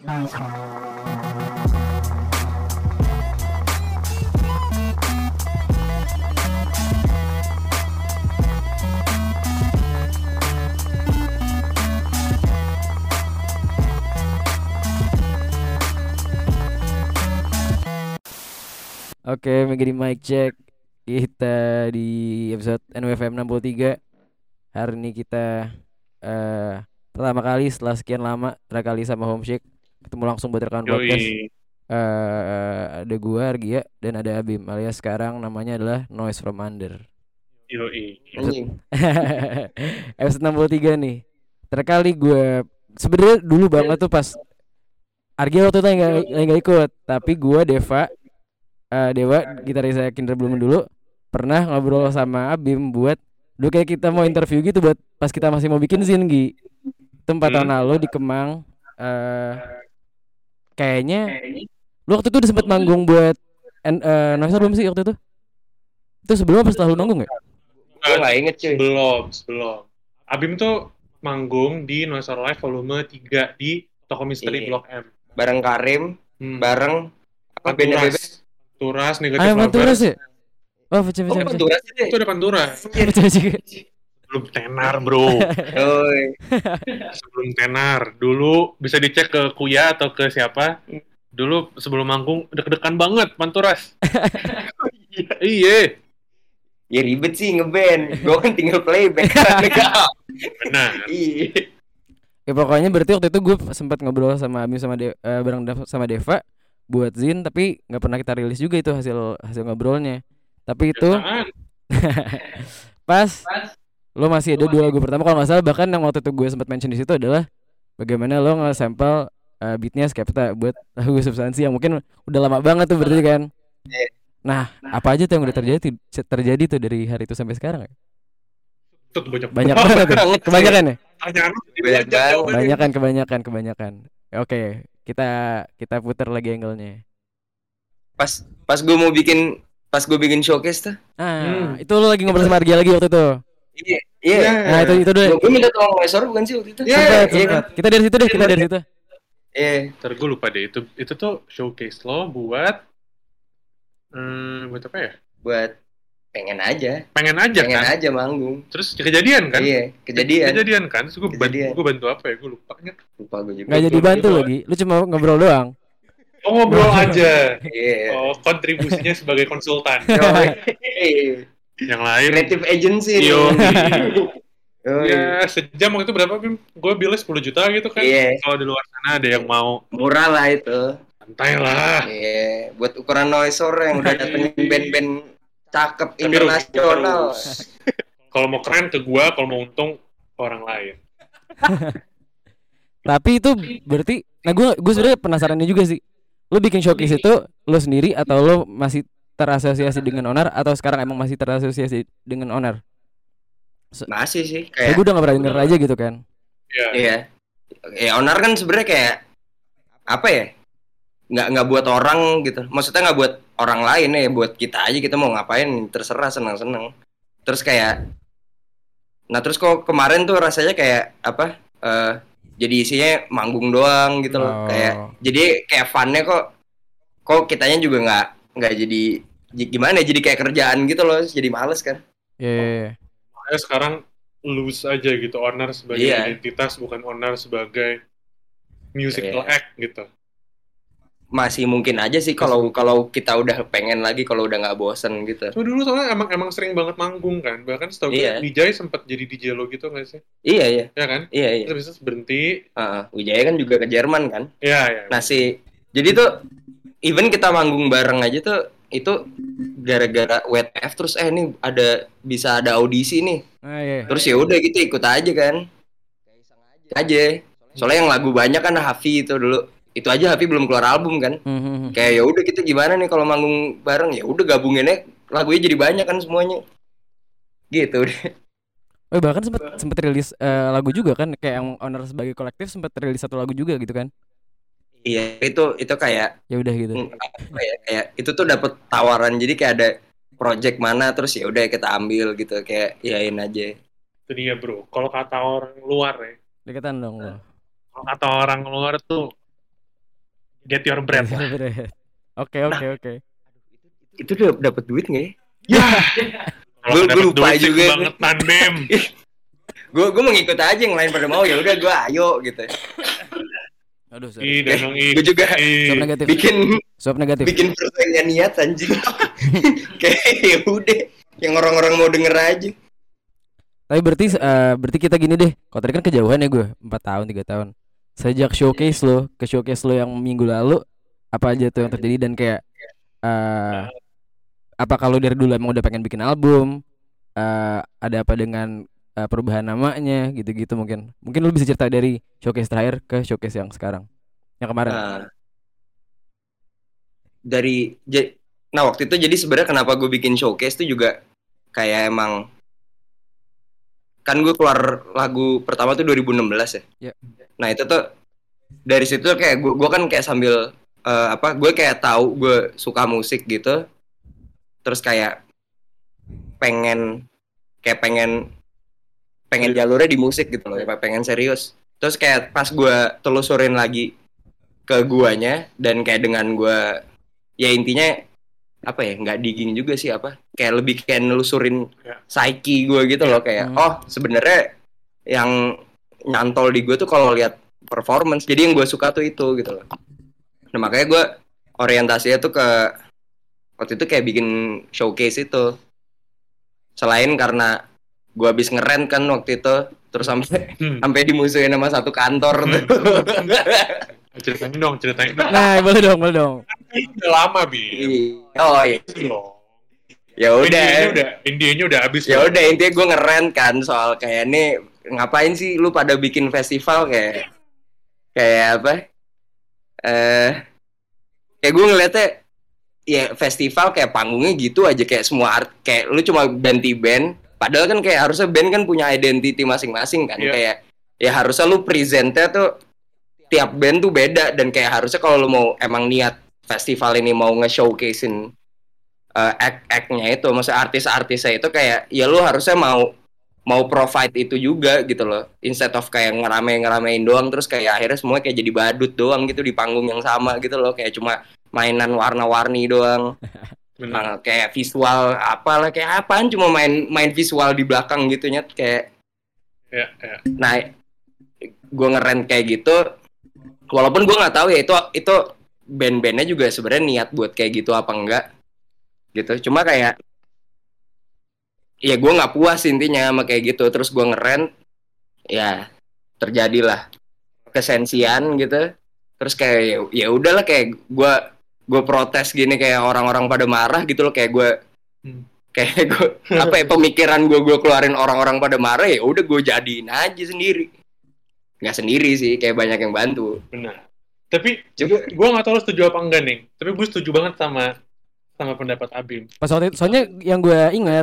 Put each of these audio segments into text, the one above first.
Oke, menjadi mic check. Kita di episode NWFM 63. Hari ini kita eh pertama kali setelah sekian lama terakhir kali sama Homeshake ketemu langsung buat rekaman podcast. Eh ada gua Argia dan ada Abim alias sekarang namanya adalah Noise from Under. Yoi. Anjing. episode 63 nih. Terkali gue sebenarnya dulu banget tuh pas Argia waktu itu nggak nggak ikut, tapi gua Deva eh Dewa gitaris saya Kinder belum dulu pernah ngobrol sama Abim buat dulu kayak kita mau interview gitu buat pas kita masih mau bikin zin Gi. Itu empat tahun Hmm. lalu di Kemang eh kayaknya lu waktu itu udah sempet manggung buat en, eh, Noisa belum sih waktu itu? Itu sebelum apa setelah lu manggung ya? Gue gak inget cuy. Belum, sebelum. Abim tuh manggung di Noise Live volume 3 di Toko Misteri Iya. Blok M. Bareng Karim, Hmm. bareng apa. Turas, Negatif Ah, Panturas Lovers. ya? Oh, pecah Oh, pecah pecah. Panturas itu. Itu ada Panturas. Pecah pecah. Belum tenar, bro. Sebelum tenar. Dulu bisa dicek ke Kuya atau ke siapa. Dulu sebelum manggung deg-degan banget Panturas. iya, Ya ribet sih ngeband. Gue kan tinggal playback. benar. Iya. Ya pokoknya berarti waktu itu gue sempat ngobrol sama Abim sama De eh, bareng Dev- sama Deva buat Zin tapi nggak pernah kita rilis juga itu hasil hasil ngobrolnya. Tapi itu Apaan? pas lo masih ada dua lagu pertama kalau nggak salah bahkan yang waktu itu gue sempat mention di situ adalah bagaimana lo nge-sample eh, beatnya Skepta buat lagu substansi yang mungkin udah lama banget tuh berarti kan. Iya. Nah, apa aja tuh yang udah terjadi terjadi tuh dari hari itu sampai sekarang ya? Itu banyak, Banyak banget ya? Kebanyakan ya? Jawabannya. Kebanyakan, kebanyakan, kebanyakan. Oke, kita kita putar lagi angle-nya. Pas pas gue mau bikin pas gue bikin showcase tuh. Ah, Hmm. itu lo lagi ngobrol sama Argia lagi waktu itu. Iya. Iya. Nah, itu itu deh. Gue minta tolong Wesor bukan sih waktu itu? Iya, Sempet, iya, sempet. Kita dari situ deh, kita dari situ. Iya. Ntar gue lupa deh itu itu tuh showcase lo buat hmm, buat apa ya? Buat pengen aja. Pengen aja Pengen kan? aja manggung. Terus kejadian kan? Iya. Kejadian. Kejadian kan? Terus gue bantu, gue bantu apa ya? Gue lupa kan? Lupa gue juga. Nggak jadi bantu lagi. Lu cuma ngobrol doang. Oh ngobrol aja. Iya. Oh kontribusinya sebagai konsultan. Yoi. Yang lain. Creative agency. Yo. Ya sejam waktu itu berapa Bim? Gue bilnya 10 juta gitu kan? Iya. Kalau di luar sana ada yang mau Murah lah itu. santai lah. Iya, buat ukuran noisor yang udah datengin band-band cakep Tapi internasional. Kalau mau keren ke gue, kalau mau untung orang lain. Tapi itu berarti nah gue gue sebenarnya penasarannya juga sih. Lu bikin showcase itu lu sendiri atau lu masih terasosiasi dengan owner atau sekarang emang masih terasosiasi dengan owner? Masih sih Kayak kayak gue udah gak pernah denger aja gitu kan. Iya. iya. Ya owner kan sebenarnya kayak apa ya? Nggak nggak buat orang gitu. Maksudnya nggak buat orang lain ya, buat kita aja kita mau ngapain terserah senang-senang. Terus kayak Nah, terus kok kemarin tuh rasanya kayak apa? eh jadi isinya manggung doang gitu Oh. loh. Kayak jadi kayak funnya kok kok kitanya juga nggak nggak jadi gimana ya jadi kayak kerjaan gitu loh jadi males kan Iya. iya, iya. Makanya sekarang loose aja gitu. Owner sebagai Iya. identitas, bukan owner sebagai musical Iya. act gitu. masih mungkin aja sih kalau kalau kita udah pengen lagi kalau udah nggak bosen gitu Cuma dulu soalnya emang emang sering banget manggung kan. Bahkan setahu gue Iya. Wijay sempat jadi DJ lo gitu nggak sih? iya iya Ya kan? iya iya Terus bisa berhenti. Heeh, Wijaya kan juga ke Jerman kan Iya, iya. nah si jadi tuh even kita manggung bareng aja tuh itu gara-gara WTF terus eh ini ada bisa ada audisi nih. Ah, iya. terus ya udah gitu ikut aja kan. Aja. Soalnya yang lagu banyak kan Hafi itu dulu. Itu aja Hafi belum keluar album kan. Hmm, hmm, hmm. kayak ya udah kita gimana nih kalau manggung bareng? Ya udah gabunginnya lagunya jadi banyak kan semuanya. Gitu deh. Oh, bahkan sempat sempat rilis eh, lagu juga kan kayak yang owner sebagai kolektif sempat rilis satu lagu juga gitu kan. Iya itu itu kayak Ya udah gitu. mm, apa ya kayak itu tuh dapat tawaran jadi kayak ada project mana terus ya udah kita ambil gitu kayak yain aja Itu dia bro. Kalau kata orang luar ya. Deketan dong lo. Kalau kata orang luar tuh Get your bread. Oke oke oke. Itu udah dapat duit nggak ya? Ya. Dapet lupa duit juga. kebangetan, Bim. Gue gue mau ngikut aja yang lain pada mau ya udah gue ayo gitu. Aduh, sorry. Ih, ih. Gue juga Ih. negatif. bikin Suap negatif. bikin persaingan niat anjing. Kayak ya udah yang orang-orang mau denger aja. Tapi berarti eh, berarti kita gini deh. Kalau tadi kan kejauhan ya gue, 4 tahun, 3 tahun. Sejak showcase lo ke showcase lo yang minggu lalu, apa aja tuh yang terjadi dan kayak eh apa kalau dari dulu emang udah pengen bikin album? eh ada apa dengan eh, perubahan namanya gitu-gitu mungkin. Mungkin lu bisa cerita dari showcase terakhir ke showcase yang sekarang. Yang kemarin. Nah, dari nah waktu itu jadi sebenarnya kenapa gue bikin showcase tuh juga kayak emang kan gue keluar lagu pertama tuh 2016 ya. Ya. Nah itu tuh dari situ kayak gue, gue kan kayak sambil eh, apa gue kayak tahu gue suka musik gitu. Terus kayak pengen kayak pengen pengen jalurnya di musik gitu loh, kayak pengen serius. Terus kayak pas gue telusurin lagi ke guanya dan kayak dengan gua ya intinya apa ya nggak digging juga sih apa kayak lebih kayak nelusurin Ya. psyche gue gitu loh kayak Hmm. oh sebenarnya yang nyantol di gue tuh kalau lihat performance jadi yang gue suka tuh itu gitu loh nah makanya gue orientasinya tuh ke waktu itu kayak bikin showcase itu selain karena gue habis ngeren kan waktu itu terus sampai Hmm. sampai dimusuhin sama satu kantor tuh Ceritain dong, ceritain dong. Nah, boleh dong, boleh dong. Ini udah lama, Bim. Iya. oh iya Loh. ya udah Indianya udah, habis. ya udah intinya gue ngeren kan soal kayak nih ngapain sih lu pada bikin festival kayak kayak apa eh kayak gue ngeliatnya ya festival kayak panggungnya gitu aja kayak semua art kayak lu cuma ganti band padahal kan kayak harusnya band kan punya identity masing-masing kan Iya. kayak ya harusnya lu presentnya tuh tiap band tuh beda dan kayak harusnya kalau lu mau emang niat festival ini mau nge-showcasein uh, act-act-nya itu, maksudnya artis-artisnya itu kayak ya lu harusnya mau mau provide itu juga gitu loh. Instead of kayak ngerame-ngeramein doang terus kayak akhirnya semua kayak jadi badut doang gitu di panggung yang sama gitu loh, kayak cuma mainan warna-warni doang. Bener. Nah, kayak visual apalah kayak apaan cuma main main visual di belakang gitu nyet kayak Ya, ya. nah gue ngeren kayak gitu walaupun gue nggak tahu ya itu itu band-bandnya juga sebenarnya niat buat kayak gitu apa enggak gitu cuma kayak ya gue nggak puas intinya sama kayak gitu terus gue ngeren ya terjadilah kesensian gitu terus kayak ya, ya udahlah kayak gue gue protes gini kayak orang-orang pada marah gitu loh kayak gue Hmm. kayak gue apa ya pemikiran gue gue keluarin orang-orang pada marah ya udah gue jadiin aja sendiri nggak sendiri sih kayak banyak yang bantu Benar. Tapi Coba- gue gak tahu lo setuju apa enggak nih. Tapi gue setuju banget sama sama pendapat Abim. Pas waktu itu, soalnya yang gue ingat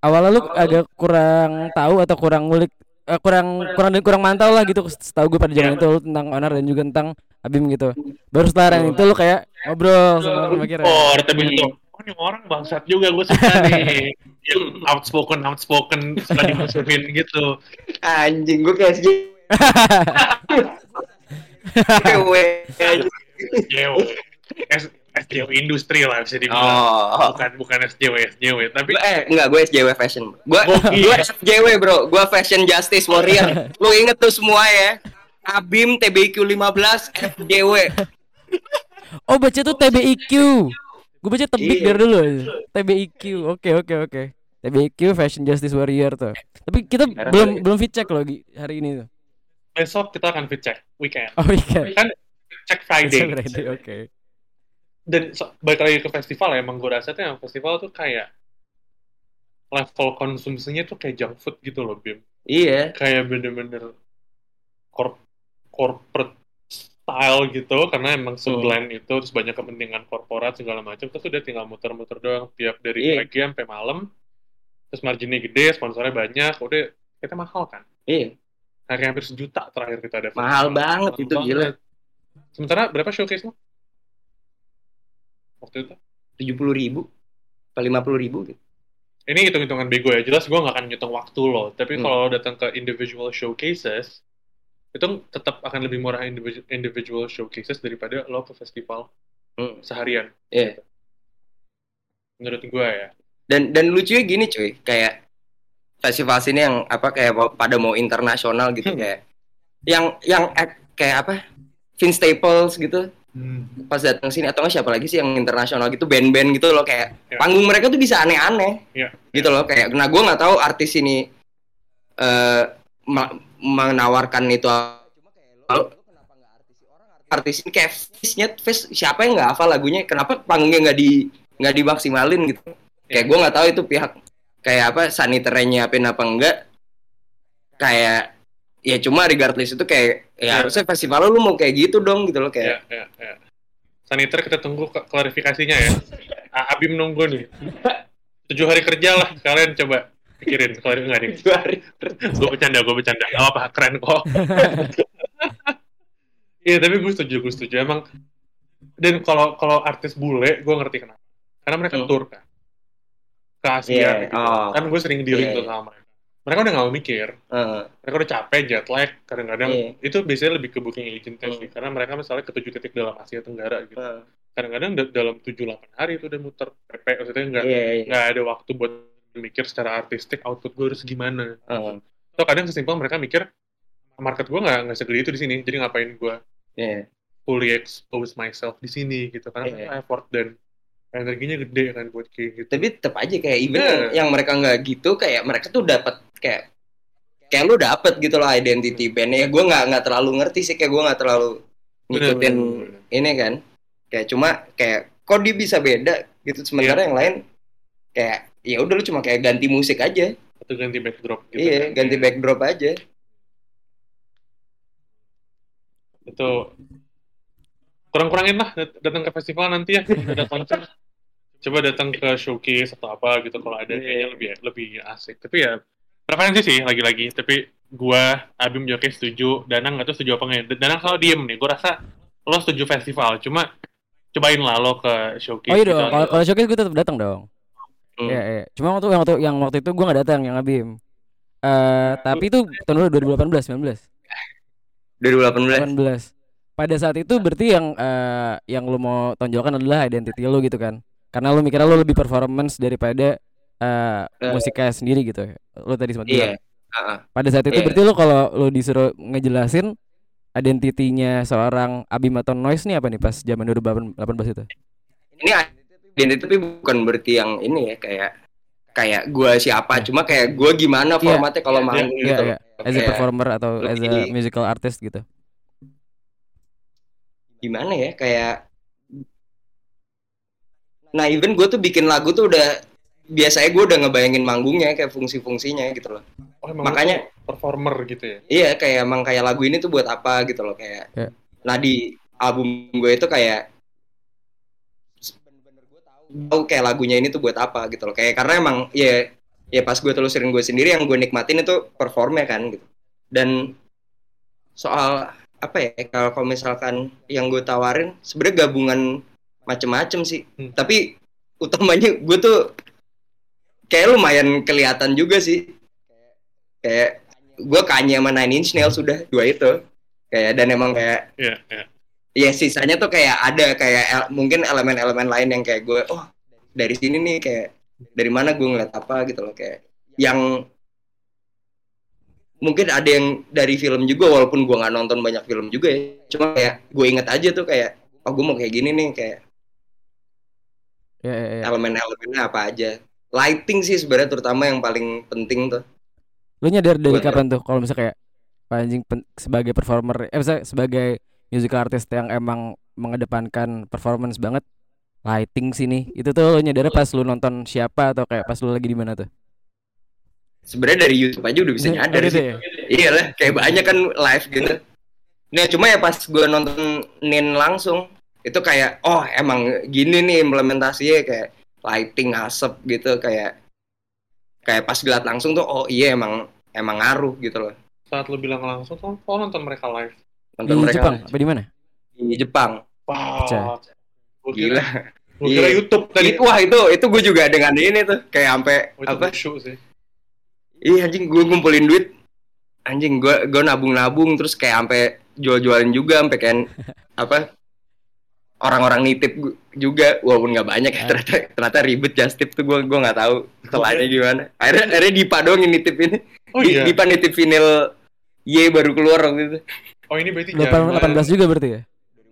awalnya lu agak kurang tahu atau kurang ngulik eh, kurang kurang kurang mantau lah gitu setahu gue pada zaman Iya. itu lu tentang Onar dan juga tentang Abim gitu. Baru setelah yang itu lu kayak ngobrol sama sama kira. Oh, tapi itu. Oh, ini orang bangsat juga gue suka nih. Yang outspoken, outspoken suka dimusuhin gitu. anjing gue kayak SJW aja. SJW. Industri lah bisa dibilang. oh Bukan bukan SJW SJW, tapi eh enggak gue SJW fashion gue gue SJW bro gue fashion justice warrior lu inget tuh semua ya Abim TBQ 15 SJW Oh baca tuh TBIQ. Gue baca tebik Iya. dari dulu. TBIQ. Oke oke oke. TBIQ Fashion Justice Warrior tuh. Tapi kita Merah belum lagi. belum fit check loh hari ini tuh. besok kita akan fit check weekend. Oh iya. Kan check Friday. Friday, Oke. Dan so, balik lagi ke festival ya, emang gue rasa tuh yang festival tuh kayak level konsumsinya tuh kayak junk food gitu loh, Bim. iya Kayak bener-bener corp corporate style gitu, karena emang seblend itu, terus banyak kepentingan korporat segala macam, terus udah tinggal muter-muter doang tiap dari Iya. pagi sampai malam, terus marginnya gede, sponsornya banyak, udah kita mahal kan. iya Harga hampir sejuta terakhir kita ada. Mahal banget itu, gila. Sementara berapa showcase lo? Waktu itu? tujuh puluh ribu apa lima puluh ribu gitu Ini hitung-hitungan bego ya. Jelas gue nggak akan ngitung waktu lo. Tapi Hmm. kalau datang ke individual showcases, itu tetap akan lebih murah individu- individual showcases daripada lo ke festival Hmm. seharian. Iya. Menurut gue ya. dan dan lucunya gini cuy kayak festival sini yang apa kayak pada mau internasional gitu Hmm. kayak yang yang kayak apa Vince Staples gitu pas datang sini atau nggak siapa lagi sih yang internasional gitu band-band gitu loh kayak Ya. panggung mereka tuh bisa aneh-aneh Iya. gitu loh kayak nah gue nggak tahu artis ini eh ma- menawarkan itu Lalu, artis ini kayak Fish-nya Fish siapa yang nggak hafal lagunya? Kenapa panggungnya nggak di nggak dimaksimalin gitu? Kayak gue nggak tahu itu pihak kayak apa saniternya nyiapin apa enggak. Kayak ya cuma regardless itu kayak ya Iya. harusnya festival lu mau kayak gitu dong gitu loh kayak. Ya, ya, ya. Saniter kita tunggu klarifikasinya ya. Abim nunggu nih. Tujuh hari kerja lah, kalian coba pikirin kalau nggak nih. gue bercanda, gue bercanda. Gak apa, keren kok. Iya, tapi gue setuju, gue setuju. Emang dan kalau kalau artis bule, gue ngerti kenapa. Karena mereka tour kan ke Asia. Iya, gitu. oh. Kan gue sering dealing tuh iya. sama mereka. Mereka udah gak mau mikir. Heeh. Mereka udah capek, jet lag. Kadang-kadang Iya. itu biasanya lebih ke booking agent Hmm. sih. Karena mereka misalnya ke tujuh titik dalam Asia Tenggara gitu Heeh. kadang-kadang da- dalam 7-8 hari itu udah muter PP maksudnya nggak iya iya nggak ada waktu buat mikir secara artistik output gue harus gimana Heeh. atau kadang kesimpel mereka mikir market gue nggak nggak segede itu di sini jadi ngapain gue Iya. fully expose myself di sini gitu karena Iya. mereka effort dan energinya gede kan buat kayak gitu tapi tetap aja kayak even Iya. yang, mereka nggak gitu kayak mereka tuh dapat kayak kayak lu dapet gitu loh identity bandnya ya gue nggak nggak terlalu ngerti sih kayak gue nggak terlalu Bener, ngikutin bener, bener. ini kan kayak cuma kayak kok dia bisa beda gitu sementara Iya. yang lain kayak ya udah lu cuma kayak ganti musik aja. Atau ganti backdrop gitu iya kan. ganti backdrop aja. Itu kurang-kurangin lah dat- datang ke festival nanti ya ada konser. Coba datang ke showcase atau apa gitu kalau ada Iya. kayaknya lebih lebih asik. Tapi ya preferensi sih lagi-lagi. Tapi gua Abim Joki setuju Danang nggak tahu setuju apa nggak. Danang selalu diem nih gua rasa lo setuju festival. Cuma cobain lah lo ke showcase Oh iya dong, kalau kalau showcase gue tetap datang dong. Hmm. Iya, iya. Cuma waktu yang waktu yang waktu itu gue nggak datang yang Abim. Eh, tapi itu tahun dulu 2018, 19, 2018 18. Pada saat itu berarti yang eh, yang lu mau tonjolkan adalah identity lu gitu kan. Karena lu mikirnya lu lebih performance daripada eh Eh. musiknya sendiri gitu. Lu tadi sempat iya bilang. Pada saat itu Iya. berarti lu kalau lu disuruh ngejelasin identitinya seorang Abim atau Noise nih apa nih pas zaman 2018 itu? ini identity tapi bukan berarti yang ini ya kayak kayak gua siapa cuma kayak gua gimana Iya. formatnya kalau Iya, manggung Iya, gitu iya. As a Kayak performer atau as a musical artist gitu. gimana ya kayak nah even gue tuh bikin lagu tuh udah biasanya gue udah ngebayangin manggungnya kayak fungsi-fungsinya gitu loh oh, emang makanya- performer gitu ya iya kayak emang kayak lagu ini tuh buat apa gitu loh kayak Ya. nah di album gue itu kayak tahu kayak lagunya ini tuh buat apa gitu loh. Kayak karena emang ya ya pas gue telusurin gue sendiri yang gue nikmatin itu performnya kan gitu. Dan soal apa ya kalau misalkan yang gue tawarin sebenarnya gabungan macem-macem sih. Hmm. tapi utamanya gue tuh kayak lumayan kelihatan juga sih. Kayak gue Kanye sama Nine Inch Nails sudah dua itu. Kayak dan emang kayak Iya, iya. Ya sisanya tuh kayak ada kayak el- mungkin elemen-elemen lain yang kayak gue oh dari sini nih kayak dari mana gue ngeliat apa gitu loh kayak yang mungkin ada yang dari film juga walaupun gue nggak nonton banyak film juga ya. Cuma kayak gue inget aja tuh kayak oh gue mau kayak gini nih kayak Ya, ya, ya. elemen-elemennya apa aja. Lighting sih sebenarnya terutama yang paling penting tuh. Lu nyadar dari Buat- kapan tuh kalau misalnya kayak "Wah, anjing sebagai performer eh misalnya sebagai musical artist yang emang mengedepankan performance banget. Lighting sini itu tuh lu nyadar pas lu nonton siapa atau kayak pas lu lagi di mana tuh? Sebenarnya dari YouTube aja udah bisa Oh, nyadar sih. ya? iya lah kayak banyak kan live gitu. Nah cuma ya pas gue nonton Nin langsung itu kayak oh emang gini nih implementasinya kayak lighting asap gitu kayak kayak pas lihat langsung tuh oh iya emang emang ngaruh gitu loh. Saat lo bilang langsung tuh oh nonton mereka live di nonton mereka. Jepang apa di mana? Di Jepang. Wow gila. kira Iya. YouTube tadi. Itu- wah itu itu gue juga dengan ini tuh kayak sampai Oh, itu apa? sih. Iya anjing gue ngumpulin duit. Anjing gue gue nabung-nabung terus kayak sampai jual-jualin juga sampai kayak apa? Orang-orang nitip juga walaupun nggak banyak ya Ah. ternyata ternyata ribet just tip tuh gue gue nggak tahu setelahnya gimana. Akhirnya akhirnya Dipa doang yang nitip ini Oh Di- iya. Dipa nitip vinyl Y baru keluar waktu itu Oh ini berarti Delapan- zaman 18 juga berarti ya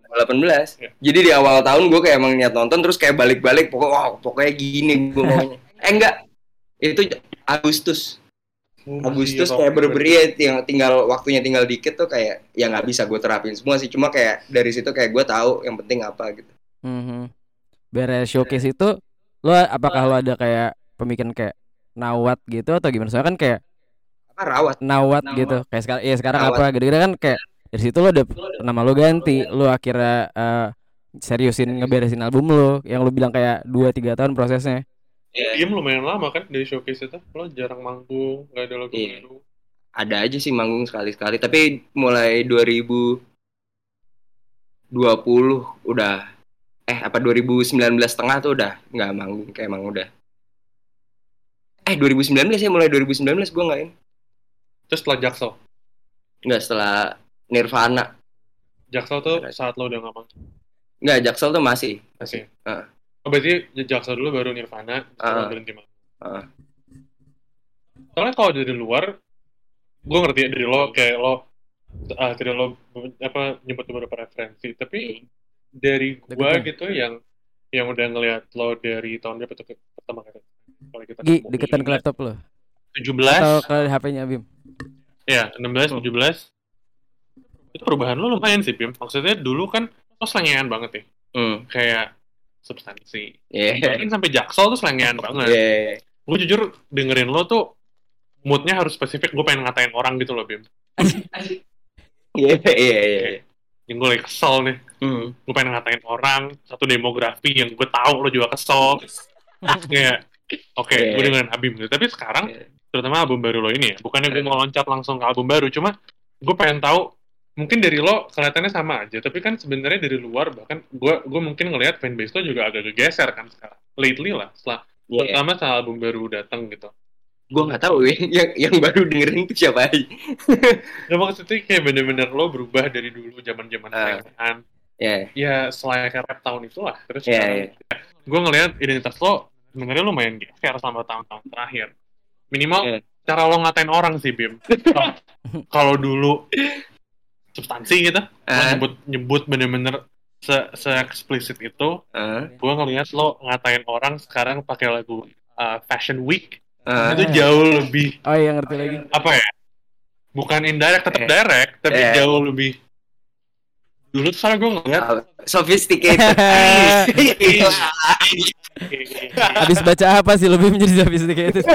18 Iya. jadi di awal tahun gue kayak emang niat nonton terus kayak balik-balik pokok wow, pokoknya gini gue maunya eh enggak itu Agustus Oh, Agustus ya, kayak bener-bener ya, yang tinggal waktunya tinggal dikit tuh kayak ya nggak bisa gue terapin semua sih cuma kayak dari situ kayak gue tahu yang penting apa gitu Mhm. Beres showcase itu lo apakah lo ada kayak pemikiran kayak nawat gitu atau gimana? Soalnya kan kayak apa rawat nawat, Nawat. gitu. Kayak sekarang iya sekarang Nawat. apa gitu-gitu kan kayak dari situ lo udah nama lo ganti, lo akhirnya eh, seriusin ngeberesin album lo yang lo bilang kayak 2 3 tahun prosesnya. Diem lumayan lama kan dari showcase itu. Lo jarang manggung, nggak ada lagu Iya. baru. ada aja sih manggung sekali-sekali tapi mulai 2020 udah eh apa 2019 tengah tuh udah nggak manggung kayak emang udah eh 2019 ya mulai 2019 gue nggak ini Terus setelah Jaksel. nggak setelah Nirvana Jaksel tuh saat lo udah nggak manggung. nggak Jaksel tuh masih Masih. Ah. Oh berarti Jaksel dulu baru Nirvana, Ah. berhenti manggung. Ah. Soalnya kalau dari luar, gue ngerti ya dari lo kayak lo ah dari lo apa nyebut beberapa referensi, tapi dari gua ketan. gitu yang yang udah ngeliat lo dari tahun berapa tuh pertama kali kalau kita Gi, ketemu? deketan ke laptop lo 17 atau ke HP-nya Bim? ya 16 17 itu perubahan lo lumayan sih Bim maksudnya dulu kan lo selengean banget ya. Hmm. Kayak substansi. Yeah. Bahkan sampai jaksel tuh selengean banget. Yeah. Gue jujur dengerin lo tuh moodnya harus spesifik gue pengen ngatain orang gitu loh Bim iya iya iya yang gue lagi kesel nih. Hmm. Gue pengen ngatain orang satu demografi yang gue tahu lo juga kesel. Kayak oke Iya. gue dengerin Abim gitu tapi sekarang Iya. terutama album baru lo ini ya bukannya gue mau loncat langsung ke album baru cuma gue pengen tahu mungkin dari lo kelihatannya sama aja tapi kan sebenarnya dari luar bahkan gue gue mungkin ngelihat fanbase lo juga agak geser kan sekarang lately lah setelah Iya. pertama setelah album baru datang gitu gue nggak tahu ya yang yang baru dengerin itu siapa aja ya maksudnya kayak bener-bener lo berubah dari dulu zaman zaman Ah. uh. ya ya selayaknya rap tahun itulah terus Iya, sekarang gue ngelihat identitas lo sebenarnya lumayan geser sama tahun-tahun terakhir minimal Iya. cara lo ngatain orang sih Bim kalau dulu substansi gitu lo Ah. nyebut nyebut bener-bener se se eksplisit itu ah gue ngelihat lo ngatain orang sekarang pakai lagu uh, Fashion Week ah itu jauh lebih Oh iya ngerti lagi. apa ya bukan indirect tetap Eh. direct tapi Eh. jauh lebih dulu tuh soalnya gue ngeliat Ah, sophisticated Habis baca apa sih lebih menjadi sophisticated?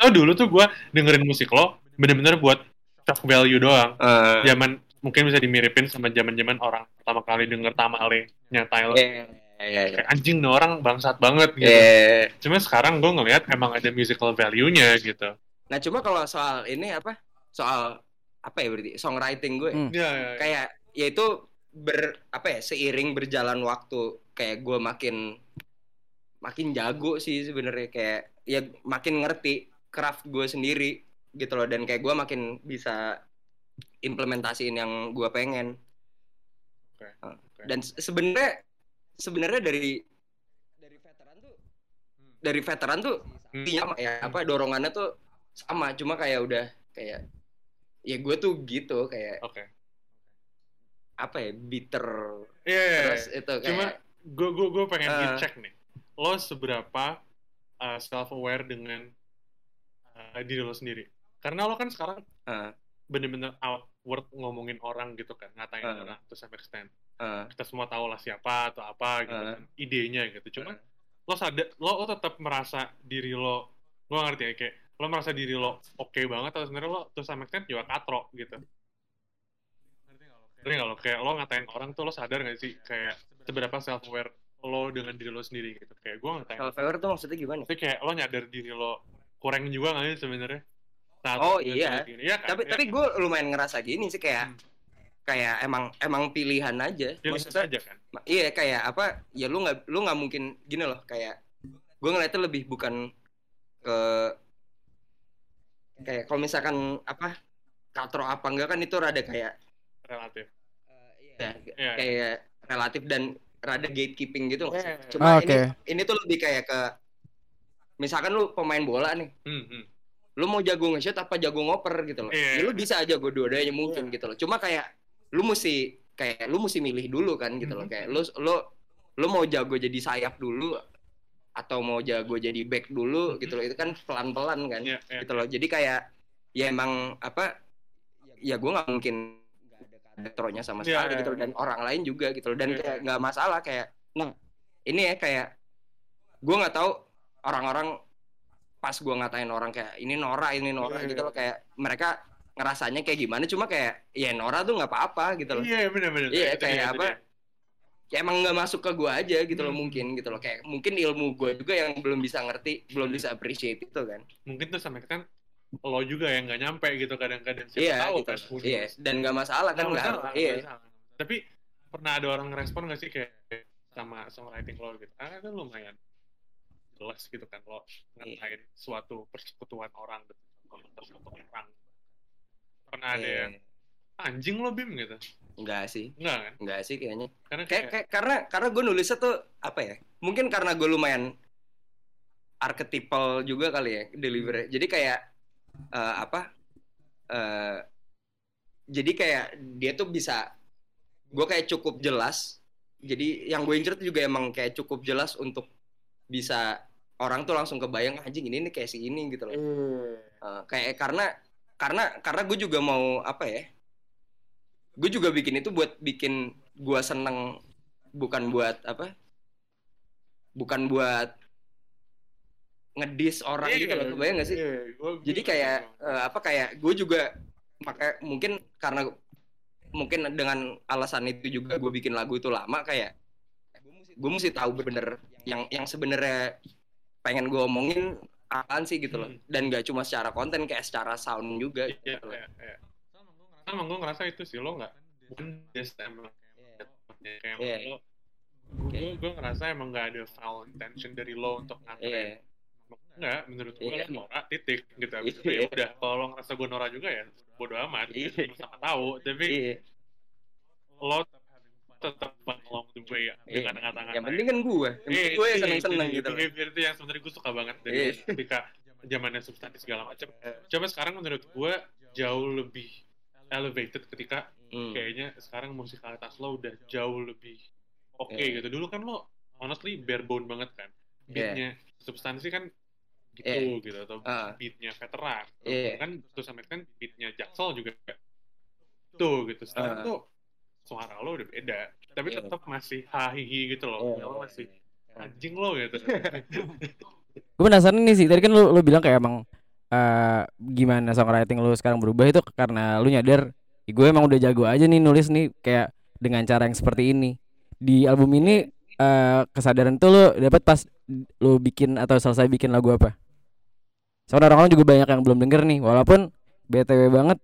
oh dulu tuh gue dengerin musik lo bener-bener buat shock value doang Ah, zaman mungkin bisa dimiripin sama zaman zaman orang pertama kali denger Tamale nya Tyler iya, iya, iya. kayak anjing nih orang bangsat banget gitu Iya. cuma sekarang gue ngelihat emang ada musical value-nya gitu Nah cuma kalau soal ini apa? Soal apa ya berarti songwriting gue Hmm. ya, ya, ya. kayak ya itu ber apa ya seiring berjalan waktu kayak gue makin makin jago sih sebenarnya kayak ya makin ngerti craft gue sendiri gitu loh. Dan kayak gue makin bisa implementasiin yang gue pengen. Oke, Ah, oke. dan se- sebenarnya sebenarnya dari dari veteran tuh dari veteran tuh Hmm. intinya ya. Apa dorongannya tuh sama. Cuma kayak udah kayak ya gue tuh gitu kayak oke. apa ya bitter Iya, iya, terus iya. itu kayak cuma gue gue gue pengen Eh. cek nih. Lo seberapa self aware dengan uh, diri lo sendiri karena lo kan sekarang eh, bener-bener outward ngomongin orang gitu kan ngatain Eh. orang to some extent. Eh, kita semua tahu lah siapa atau apa gitu Eh. kan idenya gitu. Cuma eh. lo sadar lo, lo tetap merasa diri lo gue ngerti ya kayak lo merasa diri lo oke banget atau sebenarnya lo to some extent juga katro gitu. Ngerti nggak lo? Kayak lo? Ngatain orang tuh lo sadar gak sih kayak seberapa self aware lo dengan diri lo sendiri gitu. Kayak gue ngatain. Self aware tuh maksudnya gimana? Tapi kayak lo nyadar diri lo kurang juga gak sih sebenarnya Saat Oh, iya. gini. Iya kan? tapi Iya tapi kan? gue lumayan ngerasa gini sih kayak Hmm. kayak emang emang pilihan aja Ya, maksudnya aja kan iya kayak apa ya lu nggak lu nggak mungkin gini loh kayak gue ngeliatnya lebih bukan ke kayak kalau misalkan apa katro apa enggak kan itu rada kayak relatif ya, Iya. kayak relatif dan rada gatekeeping gitu loh. Iya. Cuma Ah, Oke. ini ini tuh lebih kayak ke misalkan lu pemain bola nih, Hmm, hmm. Lu mau jago nge-shoot apa jago ngoper gitu loh. Iya. Ya lu bisa aja gue dua-duanya mungkin gitu loh. Cuma kayak lu mesti kayak lu mesti milih dulu kan gitu loh. Mhm. Kayak lu lu lu mau jago jadi sayap dulu atau mau jago jadi back dulu gitu loh. Itu kan pelan-pelan kan Iya, iya. gitu loh. Jadi kayak ya emang apa ya gue nggak mungkin nggak ada karakternya sama Iya, sekali iya, gitu loh. iya. dan orang lain juga gitu loh dan Iya, kayak iya. nggak masalah kayak nah ini ya kayak gue nggak tahu orang-orang pas gue ngatain orang kayak ini Nora ini Nora Iya, gitu loh kayak mereka ngerasanya kayak gimana cuma kayak ya Nora tuh nggak apa-apa gitu loh Iya, benar-benar. Iya, Itu kayak itu apa, dia. ya emang nggak masuk ke gue aja gitu loh Hmm. mungkin gitu loh kayak mungkin ilmu gue juga yang belum bisa ngerti belum bisa appreciate itu kan Mungkin tuh sampai kan lo juga yang nggak nyampe gitu kadang-kadang. Siapa iya tahu gitu kan. iya knows. dan nggak masalah kan Nggak masalah, iya masalah. Tapi pernah ada orang ngerespon nggak sih kayak sama songwriting lo gitu? Karena kan lumayan jelas gitu kan lo ngatain suatu persekutuan orang gitu. Persekutuan orang. Pernah ada Iya. yang anjing lo bim gitu? Enggak sih, Enggak kan? enggak sih kayaknya. Karena Kayak, kayak, karena karena gue nulisnya tuh apa ya? Mungkin karena gue lumayan archetypal juga kali ya delivery. Jadi kayak eh, apa? eh jadi kayak dia tuh bisa gue kayak cukup jelas. Jadi yang gue incer juga emang kayak cukup jelas untuk bisa orang tuh langsung kebayang anjing ini nih kayak si ini gitu loh. Eh, kayak karena karena karena gue juga mau apa ya gue juga bikin itu buat bikin gue seneng bukan buat apa bukan buat ngedis orang Iya, gitu loh kebayang gak sih? iya, gua- jadi kayak eh, apa kayak gue juga pakai mungkin karena mungkin dengan alasan itu juga gue bikin lagu itu lama kayak gue mesti tahu bener yang yang sebenarnya pengen gue omongin apaan sih gitu loh Hmm. dan gak cuma secara konten kayak secara sound juga Iya, gitu loh. iya, iya. Sama gue ngerasa itu sih lo nggak bukan just emang kayak Iya. lo gue gue ngerasa emang nggak ada foul intention dari lo untuk Iya. ngatain Enggak, menurut gue Iya. lo Nora titik gitu. Abis itu Iya. ya udah, kalau lo ngerasa gue Nora juga ya bodo amat. Iya. Sama tahu, tapi Iya. lo tetap along the way ya, Iya. dengan kata-kata. Yang penting kan gue, yang penting gue yang seneng-seneng gitu loh. Behavior itu yang sebenarnya gue suka banget dari Iya. ketika zamannya substansi segala macam. Coba sekarang menurut gue jauh lebih elevated ketika Hmm. kayaknya sekarang musikalitas lo udah jauh lebih oke Iya. gitu. Dulu kan lo honestly bare bone banget kan. Beatnya substansi kan gitu Iya. gitu atau Ah. beatnya veteran. Iya. Kan terus sampai kan beatnya Jaksel juga tuh gitu. Sekarang Ah. tuh suara lo udah beda. Tapi Iya. tetap masih hahihi gitu loh. Iya. Lo masih anjing lo gitu. Gue penasaran nih sih, tadi kan lu, lu bilang kayak emang eh gimana songwriting lu sekarang berubah itu karena lu nyadar gue emang udah jago aja nih nulis nih kayak dengan cara yang seperti ini. Di album ini eh kesadaran tuh lu dapat pas lu bikin atau selesai bikin lagu apa? Soalnya orang-orang juga banyak yang belum denger nih, walaupun BTW banget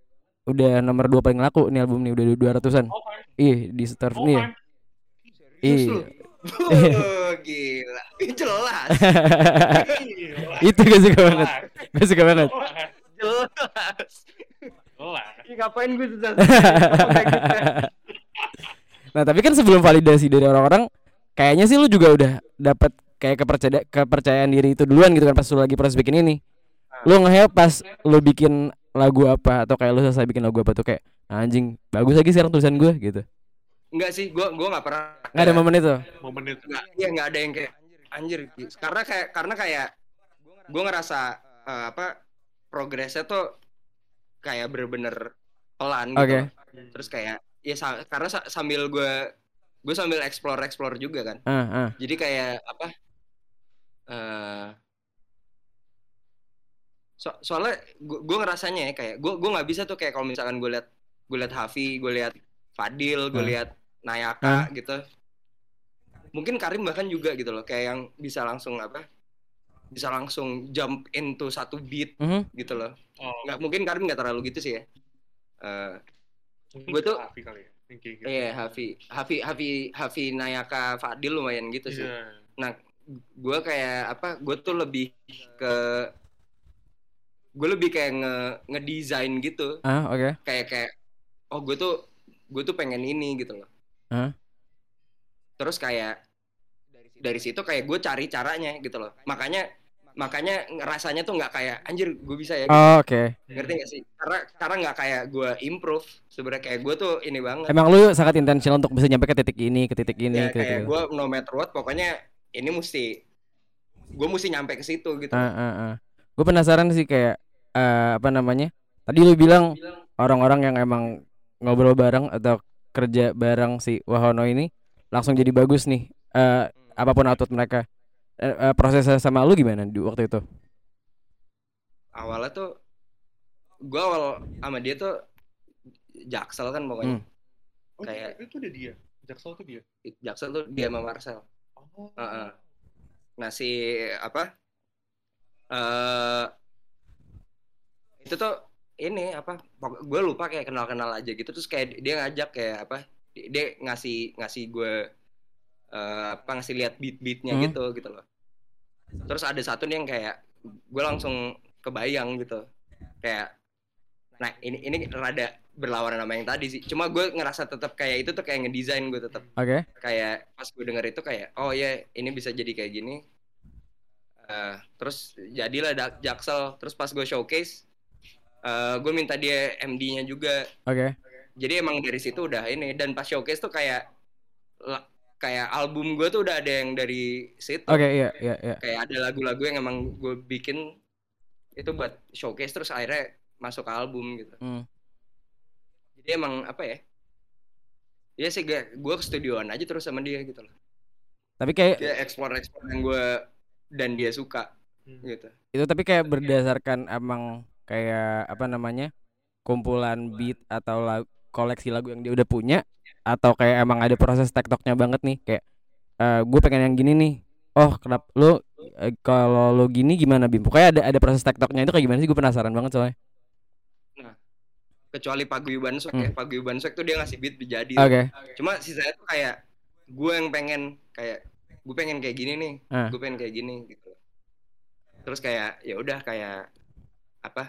udah nomor dua paling laku nih album nih udah dua ratusan. Oke. Ih di start Oh, nih. Oh, gila. Jelas. Itu gue suka banget. Gue suka banget. Jelas. Lah. Ih, ngapain gue susah nah tapi kan sebelum validasi dari orang-orang kayaknya sih lu juga udah dapat kayak kepercayaan kepercayaan diri itu duluan gitu kan pas lu lagi proses bikin ini lu nge pas lu bikin lagu apa atau kayak lu selesai bikin lagu apa tuh kayak anjing bagus lagi sekarang tulisan gue gitu Enggak sih, gua gua enggak pernah. nggak ada momen itu Momen itu. Enggak, iya enggak ada yang kayak anjir. Karena kayak karena kayak gua ngerasa eh, apa progresnya tuh kayak bener-bener pelan gitu. Oke. Terus kayak ya sa- karena sa- sambil gua gue sambil explore explore juga kan. ah ah Jadi kayak apa? eh so, soalnya gue gue ngerasanya ya kayak gue gue nggak bisa tuh kayak kalau misalkan gue liat gue liat Hafi, gue liat Fadil, gue Ah. liat Nayaka gitu. Mungkin Karim bahkan juga gitu loh, kayak yang bisa langsung apa? Bisa langsung jump into satu beat Mhm. gitu loh. Oh, Nggak mungkin Karim nggak terlalu gitu sih ya. Eh mungkin gua tuh- Hafi kali ya. yang kayak gitu. iya Hafi, Hafi, Hafi, Hafi Nayaka Fadil lumayan gitu sih. Iya. gue kayak apa gue tuh lebih ke gue lebih kayak nge ngedesain gitu Ah, oke. kayak kayak oh gue tuh gue tuh pengen ini gitu loh Hah? terus kayak dari situ kayak gue cari caranya gitu loh makanya makanya rasanya tuh nggak kayak anjir gue bisa ya gitu. Oh, oke. ngerti gak sih karena karena nggak kayak gue improve sebenarnya kayak gue tuh ini banget Emang lu sangat intentional untuk bisa nyampe ke titik ini, ke titik ini, ya ke kayak gue no matter what pokoknya ini mesti gue mesti nyampe ke situ gitu Ah, ah, ah. Gue penasaran sih kayak eh, apa namanya? Tadi lu bilang orang-orang yang emang ngobrol bareng atau kerja bareng si Wahono ini langsung jadi bagus nih. Eh, apa pun output mereka. Eh, eh, prosesnya sama lu gimana di waktu itu? awalnya tuh gue awal sama dia tuh jaksel kan pokoknya Hmm. Oh, Kayak- itu udah dia. Jaksel tuh dia. jaksel tuh dia sama Marcel Oh. Heeh. Nah si apa? eh itu tuh ini apa? Gue lupa kayak kenal-kenal aja gitu terus kayak dia ngajak kayak apa? Dia ngasih ngasih gue eh apa ngasih lihat beat-beatnya Hmm. gitu gitu loh. Terus ada satu nih yang kayak gue langsung kebayang gitu. Kayak nah ini ini rada berlawanan sama yang tadi sih. Cuma gue ngerasa tetap kayak itu tuh kayak ngedesain gue tetap Oke. kayak pas gue denger itu kayak oh ya ini bisa jadi kayak gini Eh, terus jadilah Jaksel terus pas gue showcase eh gue minta dia MD-nya juga Oke. jadi emang dari situ udah ini dan pas showcase tuh kayak la- kayak album gue tuh udah ada yang dari situ Oke, iya, iya, iya. kayak ada lagu-lagu yang emang gue bikin itu buat showcase terus akhirnya masuk ke album gitu Hmm. jadi emang apa ya Iya sih gue gue ke studioan aja terus sama dia gitu loh Tapi kayak dia explore explore yang gue dan dia suka Hmm. gitu itu tapi kayak berdasarkan emang kayak apa namanya kumpulan beat atau lagu, koleksi lagu yang dia udah punya atau kayak emang ada proses tektoknya banget nih kayak gue pengen yang gini nih oh kenapa lu eh, kalau lo gini gimana bim? Pokoknya ada ada proses tektoknya itu kayak gimana sih? Gue penasaran banget soalnya. Kecuali paguyuban sok ya. Paguyuban sok tuh dia ngasih beat jadi Hmm. oke. Cuma sisanya tuh kayak gue yang pengen kayak gue pengen kayak gini nih Ah. gue pengen kayak gini gitu. Terus kayak ya udah kayak apa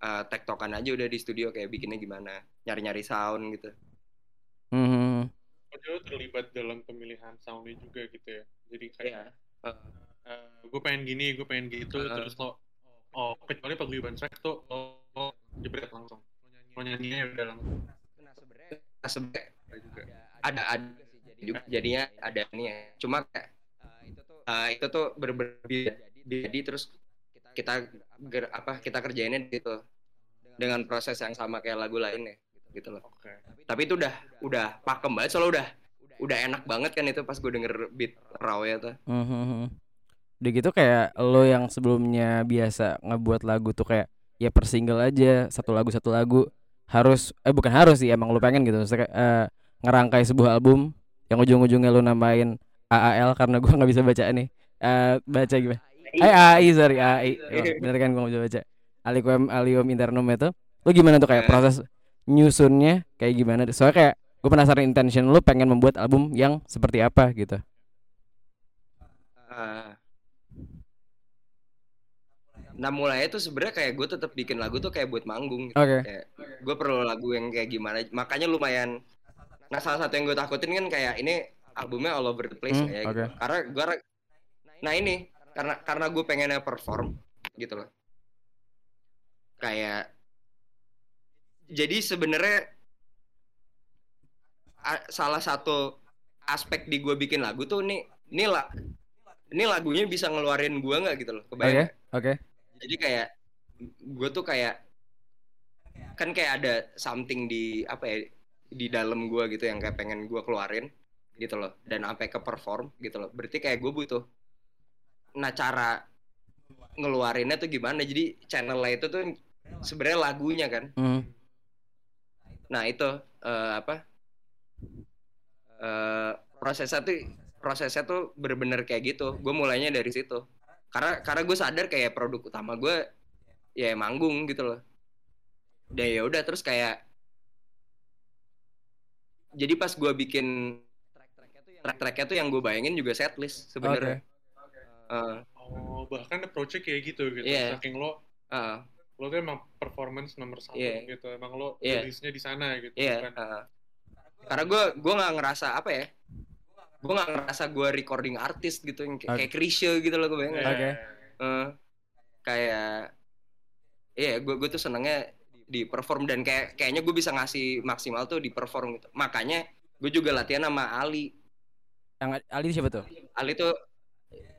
eh, tektokan aja udah di studio kayak bikinnya gimana nyari nyari sound gitu Hmm, Oh, dia terlibat dalam pemilihan soundnya juga gitu ya. Jadi kayak Iya. gue pengen gini, gue pengen gitu, Uh. terus lo oh kecuali paguyuban track tuh lo, lo jebret langsung. Lo nyanyinya udah langsung nah, sebenarnya Ada juga. ada ada juga jadinya ada nih ya cuma kayak eh, itu tuh berbeda jadi terus kita ger- apa kita kerjainnya gitu dengan proses yang sama kayak lagu lainnya gitu loh. Oke. tapi itu udah udah pakem banget soalnya udah udah enak banget kan itu pas gue denger beat raw ya tuh hmm, hmm, udah gitu kayak lo yang sebelumnya biasa ngebuat lagu tuh kayak ya per single aja satu lagu satu lagu. Harus eh bukan harus sih emang lo pengen gitu. Maksudnya, eh, ngerangkai sebuah album yang ujung-ujungnya lo namain AAL karena gua nggak bisa baca nih. Eh baca gimana Eh AI sorry AI Oh, bener kan gua bisa baca. Aliquem Alium Internum itu. Lo gimana tuh kayak proses nyusunnya kayak gimana? Soalnya kayak gue penasaran intention lo pengen membuat album yang seperti apa gitu. Eh, nah mulai itu sebenarnya kayak gue tetap bikin lagu tuh kayak buat manggung. Gitu. oke. Kayak gue perlu lagu yang kayak gimana. Makanya lumayan nah salah satu yang gue takutin kan kayak ini albumnya all over the place Hmm, ya oke. gitu. karena gue nah ini karena karena gue pengennya perform gitu loh. Kayak jadi sebenarnya salah satu aspek di gue bikin lagu tuh nih ini lah ini lagunya bisa ngeluarin gue nggak gitu loh oke kebayang oke. Jadi kayak gue tuh kayak kan kayak ada something di apa ya di dalam gue gitu yang kayak pengen gue keluarin gitu loh. Dan sampai ke perform gitu loh. Berarti kayak gue butuh nah cara ngeluarinnya tuh gimana? Jadi channelnya itu tuh sebenarnya lagunya kan? Hmm. nah itu eh, apa? Eh prosesnya tuh prosesnya tuh bener-bener kayak gitu. Gue mulainya dari situ. Karena karena gue sadar kayak produk utama gue ya manggung gitu loh. Dan ya udah terus kayak jadi pas gue bikin track-tracknya tuh yang gue bayangin juga setlist sebenarnya Eh, Oh bahkan approach-nya kayak gitu gitu. Iya. Saking lo eh, lo tuh emang performance nomor satu Iya. gitu emang lo Iya. rilisnya di sana gitu Iya. kan heeh. karena gue gue nggak ngerasa apa ya gue nggak ngerasa gue recording artis gitu yang kayak, Oke. kayak Chrisye gitu loh gue bayangin Iya. Oke. Eh, kayak iya gue gue tuh senengnya di perform dan kayak kayaknya gue bisa ngasih maksimal tuh di perform gitu makanya gue juga latihan sama Ali Yang Ali siapa tuh? Ali tuh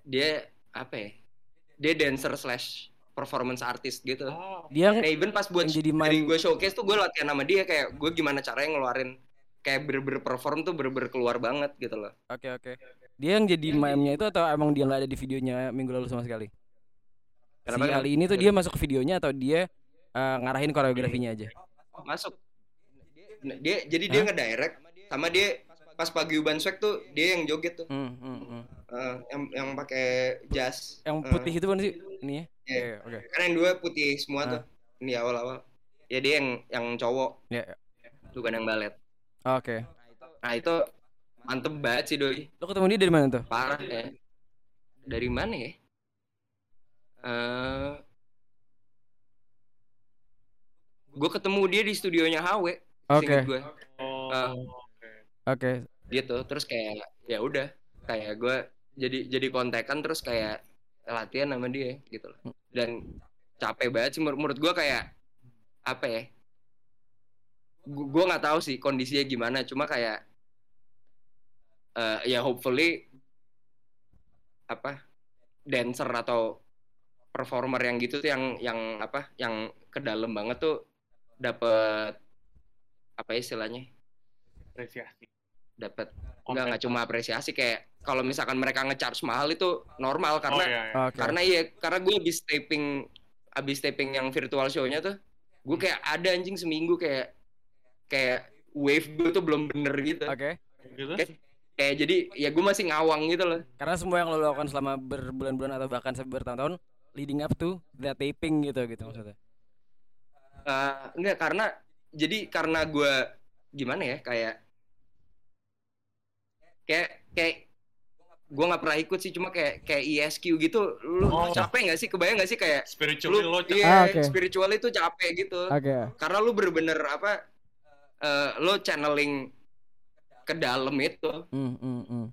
dia apa ya dia dancer slash performance artist gitu Oh, Dia Nah, even pas buat jadi dari main gue showcase tuh gue latihan sama dia kayak gue gimana caranya ngeluarin kayak bener-bener perform tuh bener-bener keluar banget gitu loh Oke oke. Dia yang jadi meme-nya itu atau emang dia nggak ada di videonya minggu lalu sama sekali? Kenapa, si kenapa? Ali ini tuh dia masuk ke videonya atau dia eh, ngarahin koreografinya aja? masuk dia jadi dia Hah? ngedirect sama dia pas pagi Uban Swag tuh dia yang joget tuh Hmm, hmm, hmm. Eh, yang yang pakai jas Yang Eh, putih itu kan sih ini ya? Iya. Iya, Oke. kan yang dua putih semua Ah. tuh ini awal-awal ya dia yang yang cowok Ya. bukan yang balet Oke. nah itu mantep banget sih doi Lo ketemu dia dari mana tuh? parah ya dari mana ya eh gue ketemu dia di studionya HW Oke. gue oh, Ah. oke. Oke. gitu terus kayak ya udah kayak gue jadi jadi kontekan terus kayak latihan sama dia gitu loh. Dan capek banget sih menur- menurut gue kayak apa ya gue nggak tahu sih kondisinya gimana cuma kayak eh, ya hopefully apa dancer atau performer yang gitu tuh yang yang apa yang ke dalam banget tuh dapet apa ya istilahnya? Apresiasi dapat nggak nggak cuma apresiasi kayak kalau misalkan mereka ngecharge mahal itu normal oh, karena iya, iya. Oke. karena iya karena gue habis taping habis taping yang virtual show-nya tuh gue kayak ada anjing seminggu kayak kayak wave gue tuh belum bener gitu Oke. gitu Kayak, kayak jadi ya gue masih ngawang gitu loh Karena semua yang lo lakukan selama berbulan-bulan atau bahkan sampai bertahun-tahun leading up to the taping gitu gitu maksudnya. Eh, enggak karena jadi karena gue gimana ya kayak kayak kayak gue nggak pernah ikut sih cuma kayak kayak ESQ gitu lu Oh. capek nggak sih kebayang nggak sih kayak spiritually lu lo iya Ah, oke. spiritual itu capek gitu Oke. karena lu bener-bener apa eh, lo channeling ke dalam itu Hmm, hmm, hmm.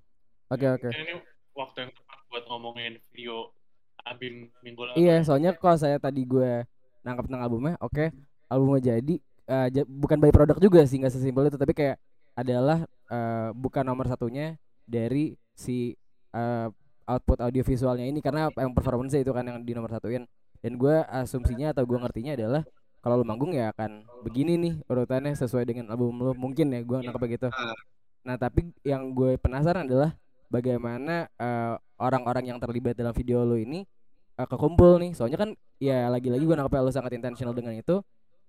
Oke oke. ini waktu yang tepat buat ngomongin video Abim minggu lalu Iya, soalnya kalau saya tadi gue nangkap tentang albumnya, oke, albumnya jadi ja- bukan by product juga sih, nggak sesimpel itu, tapi kayak adalah eh, bukan nomor satunya dari si eh, output audio visualnya ini karena yang performance itu kan yang di nomor satuin. Dan gue asumsinya atau gue ngertinya adalah kalau lu manggung ya akan begini nih urutannya sesuai dengan album lu mungkin ya gue nangkep begitu. Ah. Nah tapi yang gue penasaran adalah bagaimana eh, orang-orang yang terlibat dalam video lo ini eh, kekumpul nih soalnya kan ya lagi-lagi gue nangkep lo sangat intentional dengan itu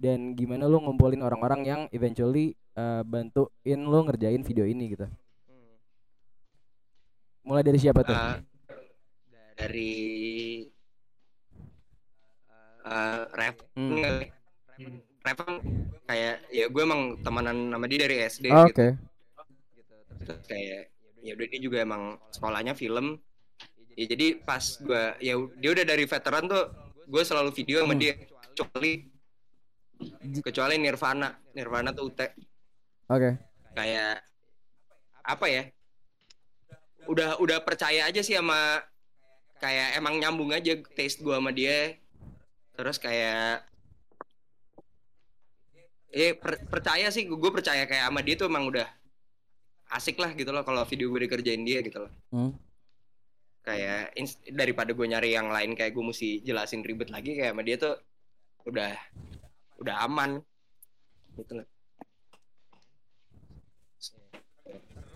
dan gimana lo ngumpulin orang-orang yang eventually eh, bantuin lo ngerjain video ini gitu mulai dari siapa tuh Eh, dari eh rap Hmm. Hmm. rap kayak ya gue emang temenan sama dia dari SD Oh, gitu. oke Terus kayak ya udah dia juga emang sekolahnya film ya jadi pas gue ya dia udah dari veteran tuh gue selalu video sama Hmm. dia kecuali kecuali Nirvana. Nirvana tuh UT oke. Kayak apa ya? Udah udah percaya aja sih sama kayak emang nyambung aja taste gua sama dia. Terus kayak eh per- percaya sih. Gue percaya kayak sama dia tuh emang udah asik lah gitu loh kalau video gue dikerjain dia gitu loh. Hmm. kayak daripada gue nyari yang lain kayak gue mesti jelasin ribet lagi kayak sama dia tuh udah udah aman. Gitu loh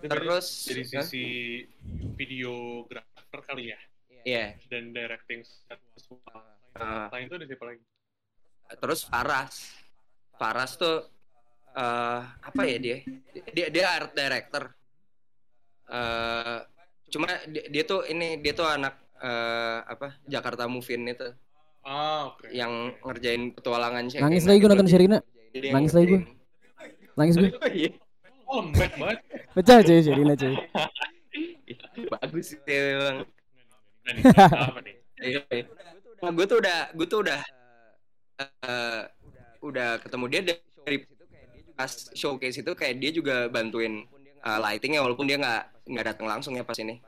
terus dari Hah? sisi videografer kali ya? Iya. dan directing visual Ah. lain itu ada siapa lagi? Terus Faras. Faras tuh eh apa ya dia? Dia dia art director. Eh cuma dia, dia tuh ini dia tuh anak eh apa? Jakarta Movin itu ah oke yang ngerjain petualangan Sherina nangis lagi gue nonton Sherina. Nangis lagi gue. nangis gue Oh, lembek banget. Pecah cuy Sherina cuy. Bagus sih emang Nah, nih, apa nih? Iya, iya. Nah, gue tuh udah gue tuh udah eh, udah ketemu dia dari pas showcase itu kayak dia juga bantuin uh, lightingnya walaupun dia nggak nggak datang langsung ya pas ini.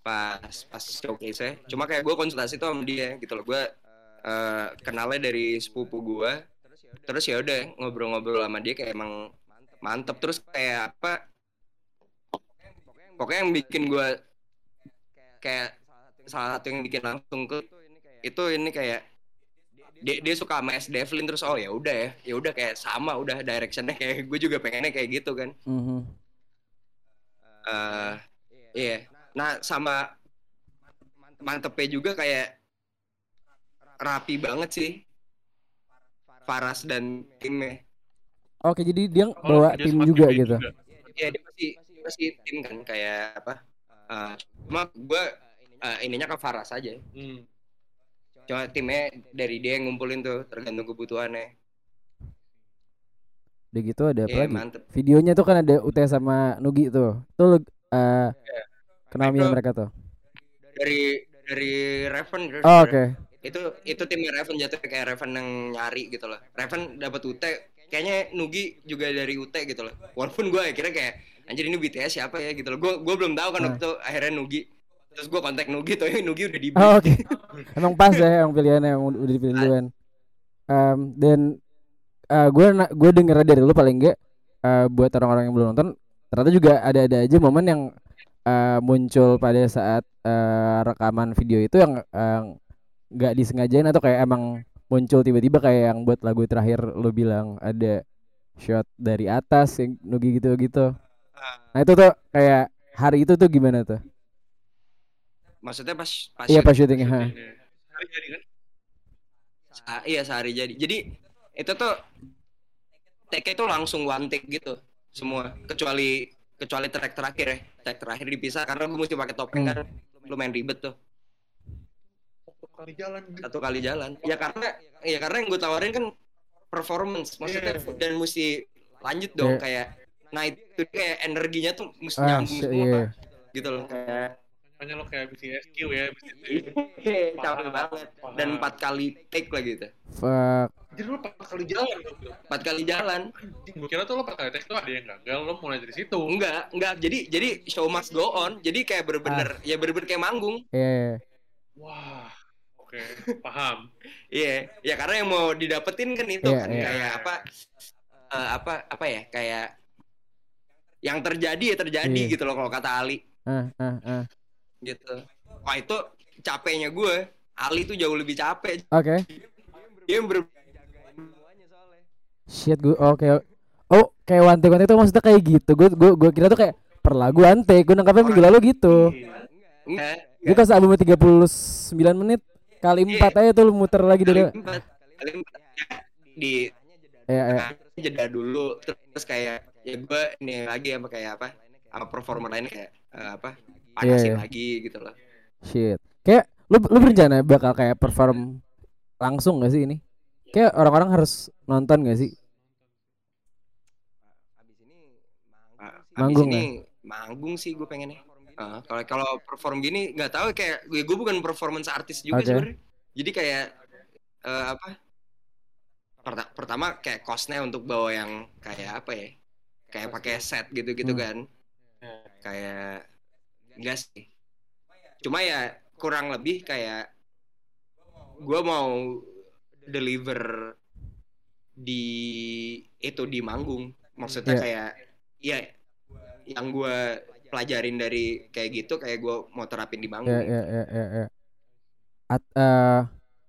Pas pas showcase nya cuma kayak gue konsultasi tuh sama dia gitu loh. Gue uh, kenalnya dari sepupu gue terus ya udah ngobrol-ngobrol sama dia kayak emang mantep. Terus kayak apa pokoknya yang bikin gue kayak salah satu yang bikin langsung ke itu ini kayak dia, dia suka sama S. Devlin terus oh ya udah ya. Ya udah kayak sama udah directionnya kayak gue juga pengennya kayak gitu kan. Mhm. eh iya. Nah sama mantepnya juga kayak rapi banget sih Faras dan timnya Oke, jadi dia Oh, bawa tim juga gitu. Iya dia pasti pasti tim kan kayak apa eh cuma gue eh, ininya ke Faras aja Hmm. cuma timnya dari dia yang ngumpulin tuh tergantung kebutuhannya Udah gitu ada apa Iya lagi? mantep Videonya tuh kan ada UT sama Nugi tuh. Tuh lu eh kenal Itu- mereka tuh. dari dari Raven Oh, oke. Itu itu timnya Raven jatuh kayak Raven yang nyari gitu loh Raven dapat UT kayaknya Nugi juga dari UT gitu loh walaupun gue akhirnya kayak anjir ini BTS siapa ya gitu loh gue gue belum tahu kan Nah. waktu itu akhirnya Nugi terus gue kontak Nugi tuh Nugi udah di Oh, oke. Emang pas ya yang pilihannya yang udah dipilih duluan. Em, dan gue gue denger dari lu paling enggak eh, buat orang-orang yang belum nonton ternyata juga ada-ada aja momen yang eh, muncul pada saat eh, rekaman video itu yang eh, nggak disengajain atau kayak emang muncul tiba-tiba kayak yang buat lagu terakhir lu bilang ada shot dari atas yang nugi gitu-gitu. Nah itu tuh kayak hari itu tuh gimana tuh? maksudnya pas pas Iya pas syutingnya. ha. Iya. Hari jadi kan? Ah, iya sehari jadi jadi itu tuh take itu langsung one take gitu semua kecuali kecuali track terakhir ya track terakhir dipisah karena gue mesti pakai topeng Hmm. kan lumayan ribet tuh kali jalan gitu. satu kali jalan ya karena ya karena yang gue tawarin kan performance maksudnya Iya. dan mesti lanjut dong Iya. kayak nah itu kayak energinya tuh mesti Ah, nyambung se- semua iya. gitu loh kayak Makanya lo kayak bisa SQ ya, bisa capek banget dan empat kali take lagi tuh Fuck. Jadi lo empat kali jalan gitu. empat kali jalan Gue kira tuh lo empat kali tes tuh ada yang gagal, lo mulai dari situ. enggak enggak jadi jadi show must go on jadi kayak bener-bener ya bener-bener kayak manggung Iya. iya. Wah, oke, paham. Iya, ya karena yang mau didapetin kan itu Iya, kan iya. kayak apa eh, apa apa ya kayak yang terjadi ya terjadi Iya. gitu loh kalau kata Ali Ah, ah, ah. gitu. Wah itu capeknya gue. Ali tuh jauh lebih capek. Oke. Dia ber Shit gue oke. Oh, kayak one take one take itu maksudnya kayak gitu. Gue gue gue kira tuh kayak per lagu one take. Gue nangkapnya minggu lalu gitu. enggak. Gue kasih albumnya 39 menit kali Iya. 4 aja tuh lu muter lagi Kali dari empat, kali empat. Ya, di ya, ya. jeda dulu terus kayak ya gue ini lagi apa kayak apa apa performer lain kayak eh, apa panasin Iya, iya. lagi gitu loh. Shit. Kayak lu lu berencana bakal kayak perform langsung gak sih ini? Kayak orang-orang harus nonton gak sih? Manggung abis ini manggung sih gue pengennya. Ah, kalau kalau perform gini nggak tahu kayak gue gue bukan performance artis juga Oke. sebenarnya. Jadi kayak eh, apa? perta- pertama kayak costnya untuk bawa yang kayak apa ya? Kayak pakai set gitu-gitu Hmm. kan. Kayak enggak sih. Cuma ya kurang lebih kayak gue mau deliver di itu di manggung. Maksudnya Iya. kayak ya yang gue pelajarin dari kayak gitu kayak gue mau terapin di manggung. Ya ya ya ya. ya. At, eh,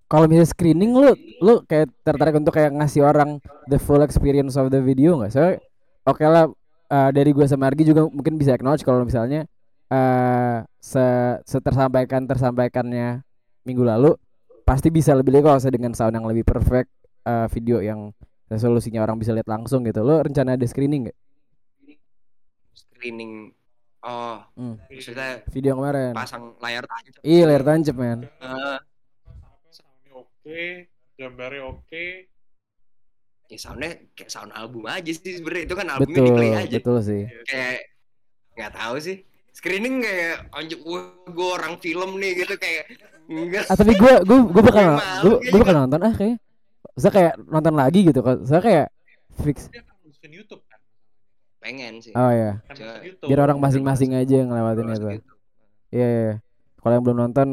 kalau misalnya screening lu lu kayak tertarik untuk kayak ngasih orang the full experience of the video nggak? Soalnya oke lah eh, dari gue sama Argi juga mungkin bisa acknowledge kalau misalnya eh se, setersampaikan tersampaikannya minggu lalu pasti bisa lebih lebih kalau dengan sound yang lebih perfect eh, video yang resolusinya orang bisa lihat langsung gitu. Lo rencana ada screening nggak? Screening. Oh, Hmm. maksudnya Video kemarin. pasang layar tancap. Iya layar tancap men. Eh, Soundnya oke, gambarnya oke. ya soundnya kayak sound album aja sih sebenarnya itu kan albumnya Betul di play aja. betul sih. Kayak nggak tahu sih. Screening kayak anjir gue orang film nih gitu kayak enggak Ah tapi gue gue gue bakal Gue malu gue bakal nonton ah kayaknya. Saya kayak nonton lagi gitu kan. Saya kayak fix. Dia YouTube. Pengen sih Oh ya. Kan Jangan. masuk YouTube. Biar orang masing-masing aja yang ngelewatin itu. gitu. Iya, iya. Kalau yang belum nonton,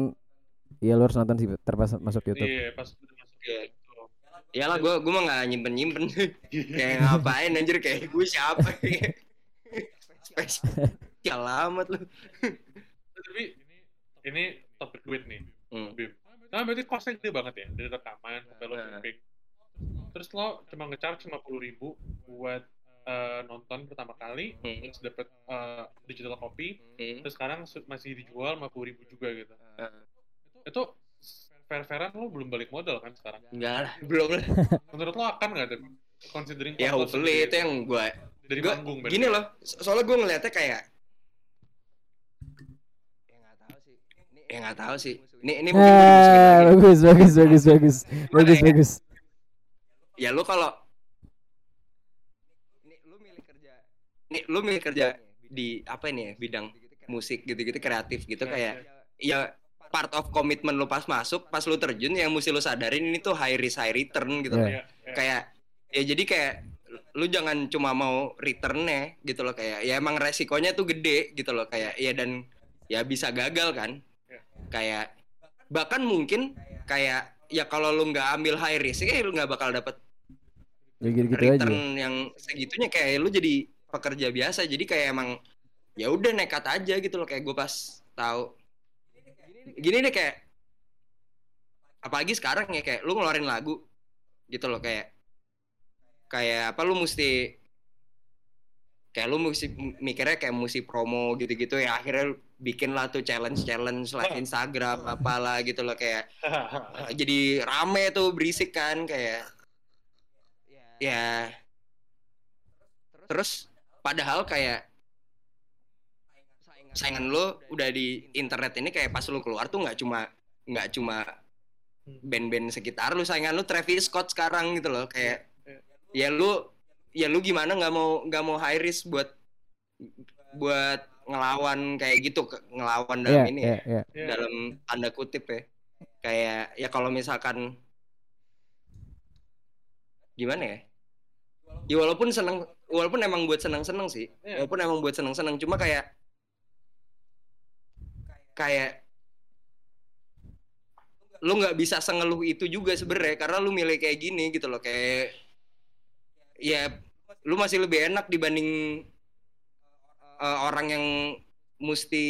ya lu harus nonton sih terpas masuk YouTube. Iya, pas udah masuk Iya. YouTube. Iyalah gue gue mah nggak nyimpen nyimpen kayak ngapain anjir kayak gue siapa spesial amat lu Tapi ini topik duit nih. hmm. Bim. Nah, berarti costnya gede banget ya dari rekaman sampai lo Nah. Terus lo cuma nge-charge 50 ribu buat eh, nonton pertama kali, Hmm. terus dapet eh, digital copy, Hmm. terus sekarang masih dijual 50 ribu juga gitu. Eh, Itu fair-fairan lo belum balik modal kan sekarang? enggak lah belum lah Menurut lo akan nggak tuh? Considering ya hopefully itu yang gue dari gua- manggung gini loh so- soalnya gue ngeliatnya kayak ya nggak tahu sih ya nggak tahu sih ini ini mungkin Ah, bagus, bagus, bagus, bagus, bagus, ya? bagus. ya lu kalau ini lu milih kerja nih lu milih kerja di apa ini ya bidang musik gitu-gitu kreatif gitu Iya, kayak ya part of komitmen lu pas masuk pas lu terjun yang mesti lu sadarin ini tuh high risk high return gitu Iya. Iya, iya. kayak ya jadi kayak lu jangan cuma mau returnnya gitu loh kayak ya emang resikonya tuh gede gitu loh kayak ya dan ya bisa gagal kan Iya. kayak bahkan mungkin kayak ya kalau lu nggak ambil high risk ya lu nggak bakal dapet Ya gitu-gitu aja. return yang segitunya kayak lu jadi pekerja biasa. Jadi kayak emang ya udah nekat aja gitu loh. Kayak gue pas tahu gini deh kayak apalagi sekarang ya kayak lu ngeluarin lagu gitu loh kayak kayak apa lu mesti kayak lu mesti mikirnya kayak mesti promo gitu-gitu ya. Akhirnya bikin lah tuh challenge challenge lah Instagram apalah gitu loh kayak jadi rame tuh berisik kan kayak ya. Terus padahal kayak saingan lo udah di internet ini. kayak pas lu keluar tuh nggak cuma nggak cuma band-band sekitar lu saingan lu Travis Scott sekarang gitu loh kayak ya lu ya lu gimana nggak mau nggak mau high risk buat buat ngelawan kayak gitu ngelawan dalam Iya, ini iya, ya. dalam tanda kutip ya. Kayak ya kalau misalkan gimana ya? Ya walaupun seneng walaupun emang buat seneng seneng sih Iya. walaupun emang buat seneng seneng cuma kayak kayak lu nggak bisa sengeluh itu juga sebenarnya karena lu milih kayak gini gitu loh kayak ya lu masih lebih enak dibanding eh, orang yang mesti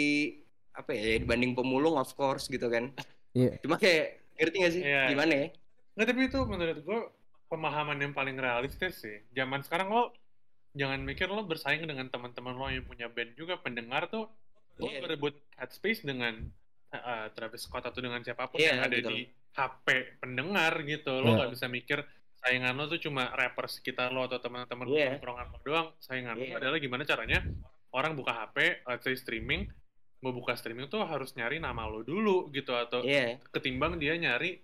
apa ya dibanding pemulung of course gitu kan Iya. cuma kayak ngerti gak sih Iya. gimana ya Nggak, tapi itu menurut gue pemahaman yang paling realistis sih. Zaman sekarang lo jangan mikir lo bersaing dengan teman-teman lo yang punya band juga pendengar tuh lo Iya. berebut headspace dengan uh, Travis Scott atau dengan siapa pun Iya, yang ada gitu di HP pendengar gitu. Lo Iya. nggak bisa mikir saingan lo tuh cuma rapper sekitar lo atau teman-teman Iya. tongkrongan lo doang. Saingan Iya. lo adalah gimana caranya orang buka HP, let's say streaming, mau buka streaming tuh harus nyari nama lo dulu gitu atau iya ketimbang dia nyari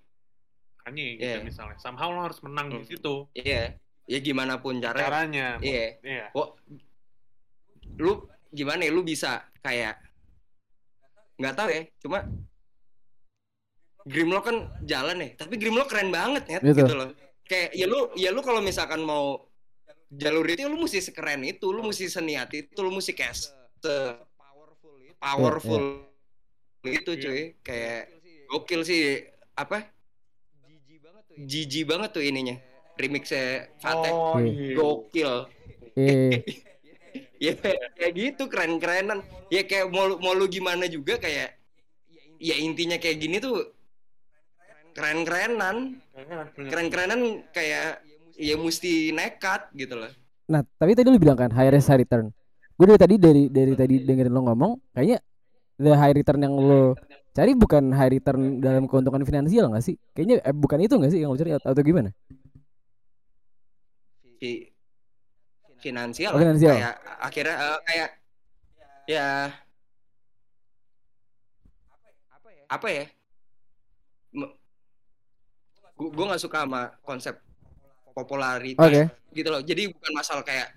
Kanye gitu Iya. misalnya. Somehow lo harus menang di Hmm. situ iya ya gimana pun cara caranya. iya Iya. kok lu gimana ya lu bisa kayak nggak tahu ya cuma Grimlock kan jalan ya tapi Grimlock keren banget ya Gitu. gitu loh kayak ya lu ya lu kalau misalkan mau jalur itu lu mesti sekeren itu lu mesti seniat itu lu mesti kayak se powerful itu Iya. cuy kayak gokil sih apa jijik banget tuh ininya remixnya Fateh Oh, Iya. iya. gokil Iya. ya kayak gitu keren-kerenan ya kayak mau mau lu gimana juga kayak ya intinya kayak gini tuh keren-kerenan keren-kerenan kayak ya mesti nekat gitu loh Nah, tapi tadi lu bilang kan high risk high return. Gue dari tadi dari dari tadi dengerin lo ngomong, kayaknya the high return yang lo cari bukan high return dalam keuntungan finansial nggak sih? Kayaknya eh, bukan itu nggak sih yang lo cari atau, atau gimana? Si finansial, Oh, finansial. kayak akhirnya eh, kayak ya. Apa ya? Gue nggak suka sama konsep popularitas Oke. gitu loh. Jadi bukan masalah kayak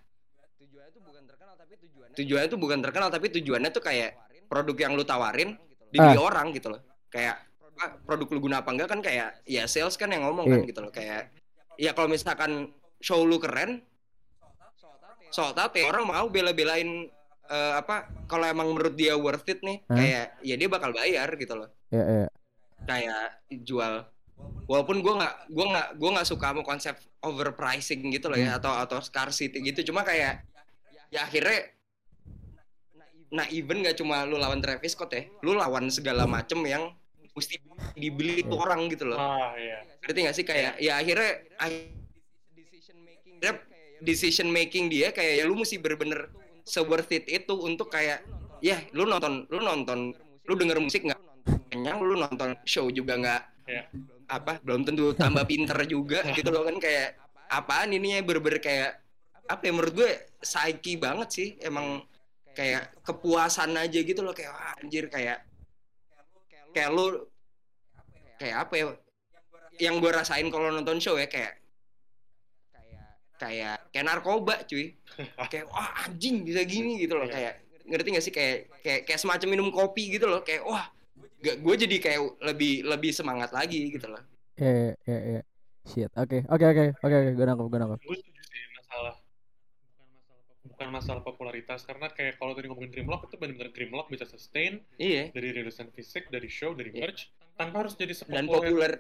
tujuannya tuh bukan terkenal tapi tujuannya tuh kayak produk yang lu tawarin dibeli orang gitu loh. Kayak ah, produk lu guna apa enggak? Kan kayak ya sales kan yang ngomong kan Iya. gitu loh. Kayak ya kalau misalkan show lu keren. Sold out ya. Orang mau bela-belain eh, apa kalau emang menurut dia worth it nih Hah? kayak ya dia bakal bayar gitu loh. Ya, ya. kayak jual. Walaupun gua nggak gua nggak gua nggak suka sama konsep overpricing gitu loh ya atau atau scarcity gitu. Cuma kayak ya akhirnya nah even nggak cuma lu lawan Travis Scott ya lu lawan segala macem yang mesti dibeli tuh orang gitu loh. Ah iya. ngerti gak sih? Kayak ya akhirnya akhirnya decision making dia kayak ya lu mesti bener-bener se worth it itu untuk kayak ya lu nonton lu nonton lu denger musik nggak? kenyang lu nonton show juga nggak? Iya. apa? Belum tentu tambah pinter juga gitu loh kan kayak apaan ininya bener-bener kayak apa ya menurut gue psyche banget sih emang kayak kepuasan aja gitu loh kayak wah, anjir kayak kayak lu kayak apa ya yang gue rasain kalau nonton show ya kayak kayak kayak narkoba cuy kayak wah anjing bisa gini gitu loh kayak ngerti gak sih kayak kayak kayak semacam minum kopi gitu loh kayak wah gak gue jadi kayak lebih lebih semangat lagi gitu loh Ya, ya, ya. Shit. Oke, oke, oke, oke, oke. Gue nangkep, gue nangkep. Gue setuju sih masalah bukan masalah bukan masalah popularitas karena kayak kalau tadi ngomongin Dreamlock itu benar-benar Dreamlock bisa sustain iya dari rilisan fisik, dari show, dari Iya. merch tanpa harus jadi dan sepopuler populer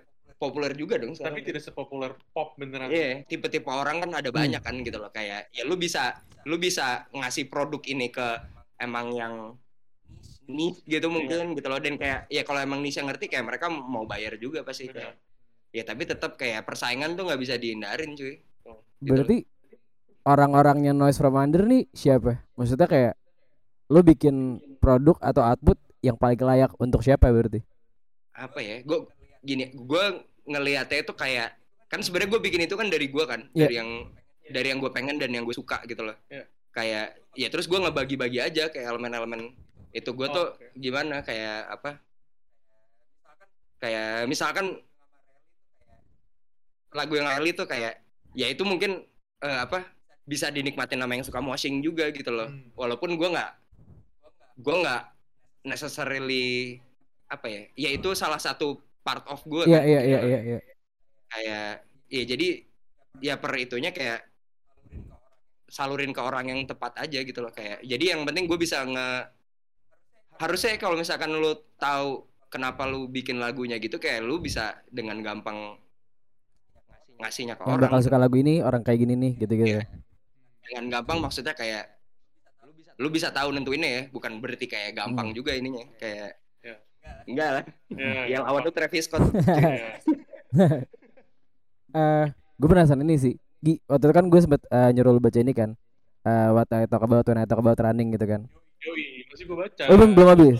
populer juga dong tapi sekarang tidak sepopuler pop beneran. Iya, tipe-tipe orang kan ada banyak kan gitu loh. Kayak ya lu bisa lu bisa ngasih produk ini ke emang yang niche gitu mungkin gitu loh. Dan kayak ya kalau emang niche yang ngerti kayak mereka mau bayar juga pasti kayak. Ya tapi tetap kayak persaingan tuh nggak bisa dihindarin cuy. Gitu. Berarti orang-orangnya noise from under nih siapa? Maksudnya kayak lu bikin produk atau output yang paling layak untuk siapa berarti? apa ya? Gue gini gue ngelihatnya itu kayak kan sebenarnya gue bikin itu kan dari gue kan Iya. dari yang dari yang gue pengen dan yang gue suka gitu loh Iya. kayak ya terus gue ngebagi-bagi aja kayak elemen-elemen itu gue Oh, tuh oke. gimana kayak apa kayak misalkan lagu yang early tuh kayak ya itu mungkin eh, apa bisa dinikmatin sama yang suka moshing juga gitu loh Hmm. walaupun gue nggak gue nggak necessarily apa ya ya itu salah satu part of gue Iya, iya, iya, iya, iya. kayak ya jadi ya per itunya kayak salurin ke orang yang tepat aja gitu loh kayak jadi yang penting gue bisa nge harusnya kalau misalkan lu tahu kenapa lu bikin lagunya gitu kayak lu bisa dengan gampang ngasihnya ke Yang orang bakal suka lagu ini orang kayak gini nih, gitu-gitu. Iya. dengan gampang maksudnya kayak lu bisa tahu nentuinnya ya bukan berarti kayak gampang Hmm. juga ininya kayak. Enggak lah Iya. yang lawan tuh Travis Scott Iya. Eh, gue penasaran ini sih. Gi, waktu itu kan gue sempet eh, nyuruh lu baca ini kan. Eh, what I talk about when I talk about running gitu kan. Yoi, masih gue baca. Oh, belum- belum habis?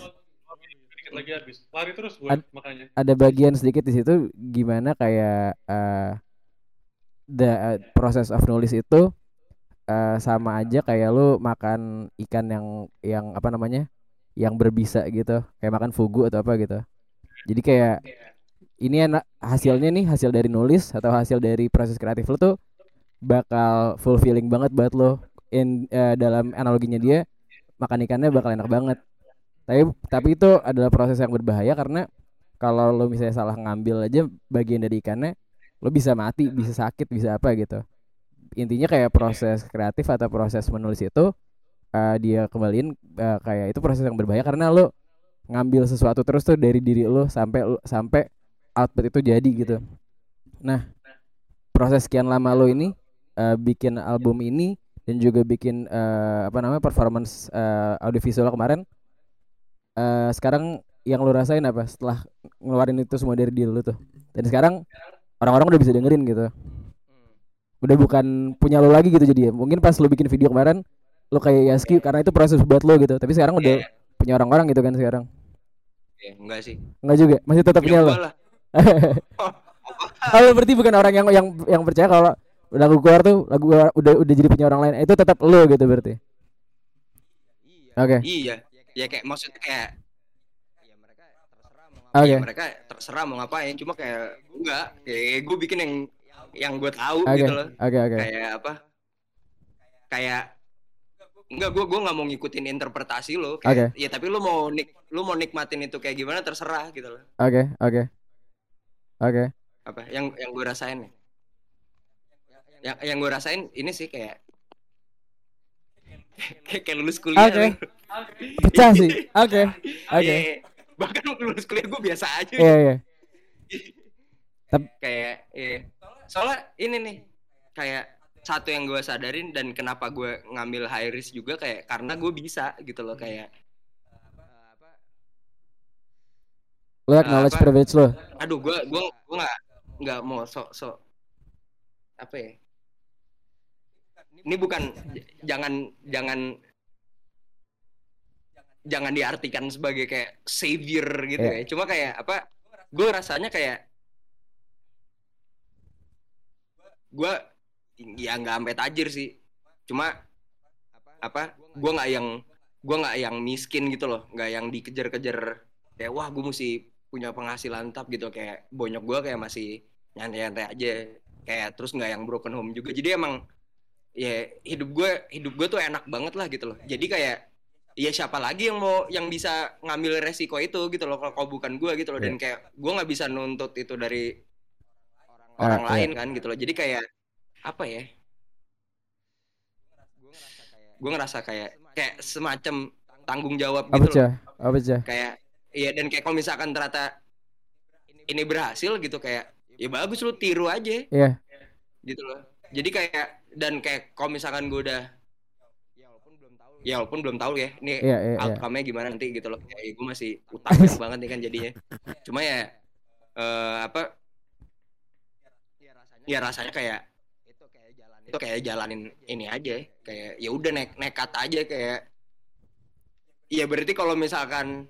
Dikit lagi habis. Lari terus gue Ad- makanya. Ada bagian sedikit di situ gimana kayak eh the eh, process of nulis itu eh, sama aja kayak lu makan ikan yang yang apa namanya? Yang berbisa gitu, kayak makan fugu atau apa gitu. Jadi kayak ini enak hasilnya nih hasil dari nulis atau hasil dari proses kreatif lo tuh bakal fulfilling banget buat lo. In eh, dalam analoginya dia makan ikannya bakal enak banget. Tapi tapi itu adalah proses yang berbahaya karena kalau lo misalnya salah ngambil aja bagian dari ikannya lo bisa mati bisa sakit bisa apa gitu. Intinya kayak proses kreatif atau proses menulis itu eh, dia kembaliin eh, kayak itu proses yang berbahaya karena lo ngambil sesuatu terus tuh dari diri lo sampai sampai output itu jadi gitu. Nah, proses sekian lama lo ini eh, bikin album ini dan juga bikin eh, apa namanya performance eh, audiovisual kemarin. eh, sekarang yang lo rasain apa setelah ngeluarin itu semua dari diri lo tuh? Dan sekarang orang-orang udah bisa dengerin gitu. Udah bukan punya lo lagi gitu jadi ya. Mungkin pas lo bikin video kemarin lo kayak Yaski karena itu proses buat lo gitu. Tapi sekarang udah Iya. punya orang-orang gitu kan sekarang. Ya, enggak sih Enggak juga, masih tetap punya lo. Oh, berarti bukan orang yang yang yang percaya kalau lagu keluar tuh lagu keluar- udah udah jadi punya orang lain. Itu tetap lu gitu berarti. Oke. iya ya kayak maksudnya kayak ya mereka terserah mau Oke. ya mereka terserah mau ngapain cuma kayak enggak ya gue bikin yang yang gue tahu Oke. gitu loh Oke, oke. kayak apa kayak enggak gue gue nggak mau ngikutin interpretasi lo kayak ya tapi lu mau nik lu mau nikmatin itu kayak gimana terserah gitu loh Oke, oke. Oke. apa yang yang gue rasain ya yang yang gue rasain ini sih kayak kayak, kayak lulus kuliah Oke. lu. Pecah sih. Oke. Oke. Iya. bahkan lulus kuliah gue biasa aja Iya iya. kayak iya. soalnya ini nih kayak satu yang gue sadarin dan kenapa gue ngambil high risk juga kayak karena gue bisa gitu loh kayak Lo acknowledge Apa? privilege lo. aduh gue gue gue nggak nggak mau sok sok apa ya ini bukan jangan jangan jangan diartikan sebagai kayak savior gitu Iya. ya cuma kayak apa gue rasanya kayak gue ya nggak sampai tajir sih. Cuma apa gue nggak yang gue nggak yang miskin gitu loh. Nggak yang dikejar-kejar kayak wah gue mesti punya penghasilan tetap gitu. Kayak bonyok gue kayak masih nyantai-nyantai aja. Kayak terus nggak yang broken home juga. Jadi emang ya hidup gue hidup gue tuh enak banget lah gitu loh. Jadi kayak ya siapa lagi yang mau yang bisa ngambil resiko itu gitu loh kalau bukan gue gitu loh. Dan kayak gue nggak bisa nuntut itu dari orang Ah, iya. lain kan gitu loh. Jadi kayak apa ya gue ngerasa kayak kayak semacam tanggung jawab Apa gitu loh cah? Apa cah? kayak iya dan kayak kalau misalkan ternyata ini berhasil gitu kayak ya bagus lu tiru aja Iya. gitu loh jadi kayak dan kayak kalau misalkan gue udah ya walaupun belum tahu ya ini Iya iya iya. outcome-nya gimana nanti gitu loh kayak gue masih utang banget nih kan jadinya cuma ya eh apa ya rasanya kayak itu kayak jalanin ini aja kayak ya udah nek nekat aja kayak ya berarti kalau misalkan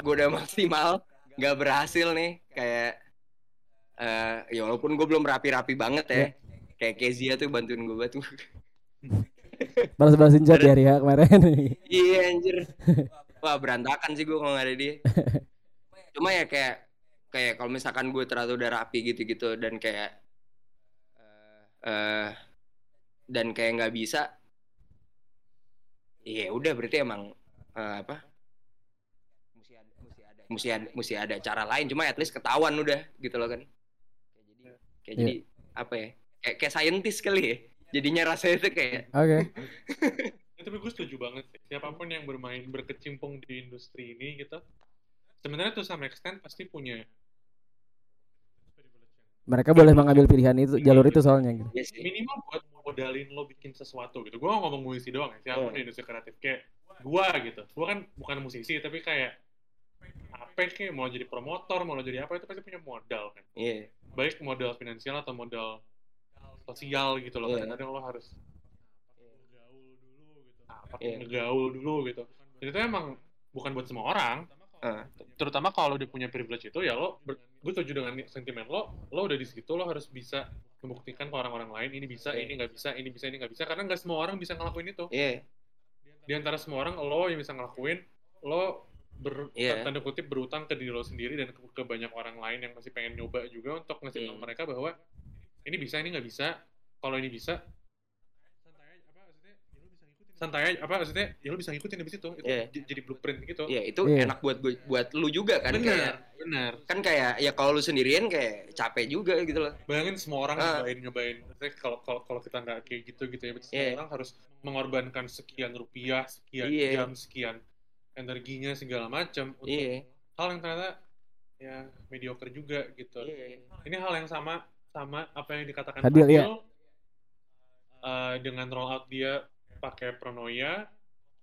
gue udah maksimal nggak berhasil nih kayak eh ya walaupun gue belum rapi-rapi banget ya kayak Kezia tuh bantuin gue batu Balas-balasin chat di hari H kemarin. Iya anjir. Wah berantakan sih gue kalau nggak ada dia. Cuma ya kayak kayak kalau misalkan gue terlalu udah rapi gitu-gitu dan kayak eh eh, dan kayak nggak bisa, ya udah berarti emang eh, apa? Mesti ada, mesti ada cara lain. Cuma at least ketahuan udah gitu loh kan. Kayak jadi apa ya? Kayak, kayak scientist kali ya. Jadinya rasanya tuh kayak Oke. Ya, tapi gue setuju banget sih. Siapa pun yang bermain berkecimpung di industri ini gitu, sebenarnya tuh some extent pasti punya Mereka boleh mengambil pilihan itu jalur itu soalnya gitu. ya minimal buat modalin lo bikin sesuatu gitu. Gue ngomong musisi doang ya, siapa pun Oh. di industri kreatif kayak gue gitu. Gue kan bukan musisi tapi kayak apa kayak mau jadi promotor, mau jadi apa itu pasti punya modal kan. Iya. Baik modal finansial atau modal sosial gitu loh. Iya. Kadang-kadang lo harus ngegaul dulu gitu. Apa Iya. ngegaul dulu gitu. Dan itu emang bukan buat semua orang. Terutama kalau dia punya privilege itu ya lo, gue setuju dengan sentimen lo, lo udah di situ lo harus bisa membuktikan ke orang-orang lain ini bisa, Iya. ini nggak bisa, ini bisa, ini nggak bisa karena nggak semua orang bisa ngelakuin itu. Iya. Di antara semua orang lo yang bisa ngelakuin, lo ber, Iya. tanda kutip berutang ke diri lo sendiri dan ke, ke banyak orang lain yang masih pengen nyoba juga untuk ngasih tahu Hmm. mereka bahwa ini bisa, ini nggak bisa. Kalau ini bisa, santai aja. Apa maksudnya? Ya lo bisa ngikutin. Santai aja. Apa maksudnya? Ya lo bisa ngikutin habis itu. Itu j- jadi blueprint gitu. Iya, itu Iya. enak buat gue buat lu juga kan kayak benar, benar. kan kayak ya kalau lu sendirian kayak capek juga gitu loh. bayangin semua orang Ah. nyobain nyobain Maksudnya kalau kalau kalau kita nggak kayak gitu gitu ya berarti semua Iya. orang harus mengorbankan sekian rupiah sekian Iya. jam sekian energinya segala macam untuk Iya. hal yang ternyata ya mediocre juga gitu Iya. ini hal yang sama sama apa yang dikatakan Fadil, Fadil iya. eh, dengan roll out dia pakai Pronoia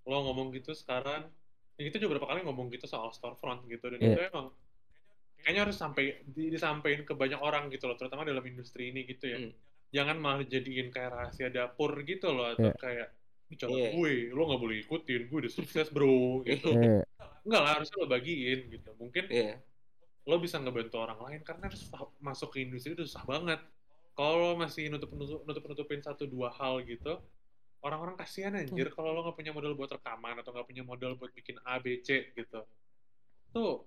lo ngomong gitu sekarang ya kita juga beberapa kali ngomong gitu soal storefront gitu dan Iya. itu emang kayaknya harus sampai di, disampaikan ke banyak orang gitu loh terutama dalam industri ini gitu ya Hmm. jangan malah jadiin kayak rahasia dapur gitu loh atau Iya. kayak ini cara Iya. gue lo nggak boleh ikutin gue udah sukses bro gitu Iya. enggak lah harusnya lo bagiin gitu mungkin Iya. lo bisa ngebantu orang lain karena susah masuk ke industri itu susah banget kalau masih nutup nutup nutup nutupin satu dua hal gitu orang-orang kasihan anjir kalau lo nggak punya modal buat rekaman atau nggak punya modal buat bikin A B C gitu. Tuh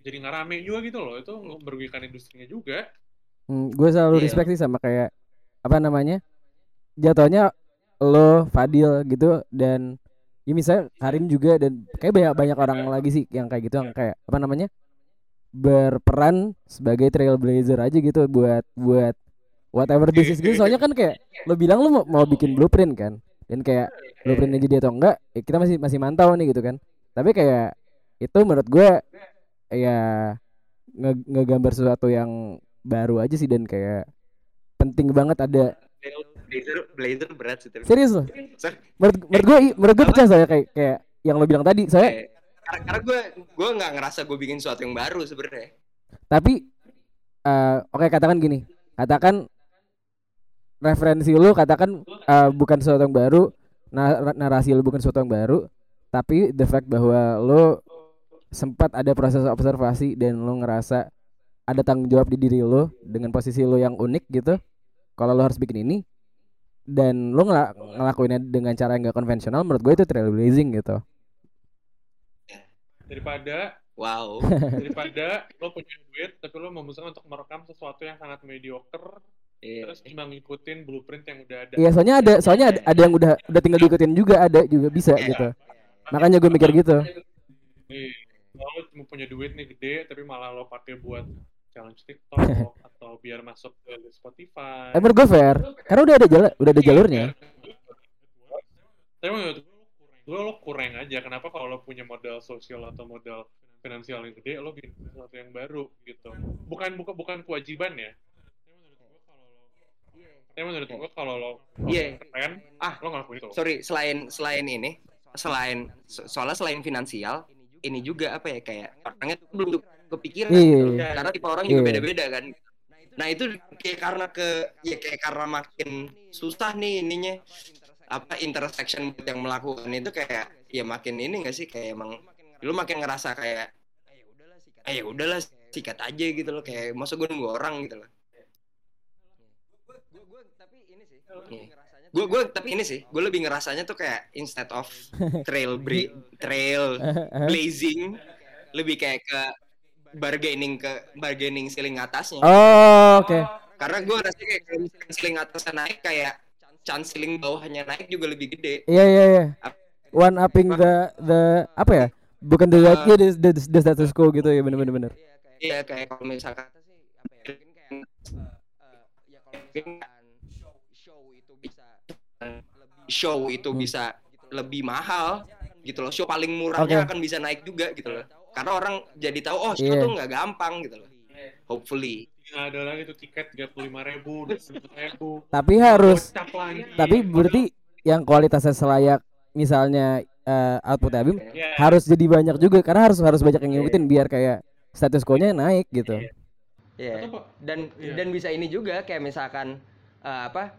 jadi nggak rame juga gitu loh. Itu merugikan industrinya juga. Hmm, gue selalu Iya. respect sih sama kayak apa namanya jatuhnya lo Fadil gitu dan ya misalnya Karim juga dan kayak banyak banyak orang lagi sih yang kayak gitu yang kayak apa namanya berperan sebagai trailblazer aja gitu buat buat whatever this is gitu. soalnya kan kayak lo bilang lo mau, bikin blueprint kan. Dan kayak blueprintnya jadi atau enggak ya kita masih masih mantau nih gitu kan. Tapi kayak itu menurut gue ya nge ngegambar sesuatu yang baru aja sih. Dan kayak penting banget ada Blazer Blazer berat sih tapi. serius loh? Menurut menurut gue menurut gue percaya saya kayak kayak yang lo bilang tadi. Saya karena karena gue gue nggak ngerasa gue bikin sesuatu yang baru sebenarnya. tapi eh, oke katakan gini. Katakan referensi lu katakan eh, bukan sesuatu yang baru na- narasi lu bukan sesuatu yang baru tapi the fact bahwa lu sempat ada proses observasi dan lu ngerasa ada tanggung jawab di diri lu dengan posisi lu yang unik gitu kalau lu harus bikin ini dan lu ngela- ngelakuinnya dengan cara yang gak konvensional menurut gue itu trailblazing gitu daripada Wow. daripada lo punya duit tapi lo memutuskan untuk merekam sesuatu yang sangat mediocre Iya. terus cuma ngikutin blueprint yang udah ada Iya soalnya ada soalnya ada, ada yang udah udah tinggal diikutin juga ada juga bisa Iya. gitu makanya gue mikir gitu Nih, kalau lo cuma punya duit nih gede tapi malah lo pakai buat challenge TikTok atau biar masuk ke Spotify. Menurut gue fair karena udah ada jalan udah ada jalurnya Tapi menurut gue lo kurang aja. Kenapa kalau lo punya modal sosial atau modal finansial yang gede, lo bikin sesuatu yang baru gitu. Bukan bukan bukan kewajiban ya. Tapi menurut gue kalau lo Iya. keren, Ah. lo ngelakuin itu. Sorry, selain selain ini, selain so- soalnya selain finansial, ini juga apa ya kayak orangnya tuh belum kepikiran. Iya. gitu. Karena tipe orang juga Iya. beda-beda kan. Nah itu kayak karena ke ya kayak karena makin susah nih ininya apa intersection buat yang melakukan itu kayak ya makin ini gak sih kayak emang lu makin ngerasa kayak eh ya udahlah sikat aja gitu loh kayak masa gue nunggu orang gitu loh gue gue tapi ini sih gue lebih ngerasanya tuh kayak instead of trail bri- trail blazing lebih kayak ke bargaining ke bargaining ceiling atasnya. Oh oke. Karena gue ngerasa kayak ceiling atasnya naik kayak chance ceiling bawahnya naik juga lebih gede. Iya iya iya. One upping the the apa ya? Bukan the right the, the, the status quo gitu ya bener bener bener iya kayak kalau misalkan show itu bisa lebih mahal gitu loh. Show paling murahnya Oke. akan bisa naik juga gitu loh. Karena orang jadi tahu oh show Iya. tuh nggak gampang gitu loh. Hopefully. Nggak ada lagi tuh tiket tiga puluh lima ribu, ribu. tapi harus tapi berarti yang kualitasnya selayak misalnya eh, output Abim Ya, harus jadi banyak juga karena harus harus banyak yang ngikutin biar kayak status quo-nya naik gitu. Iya. Pak, Dan Iya. dan bisa ini juga kayak misalkan eh, apa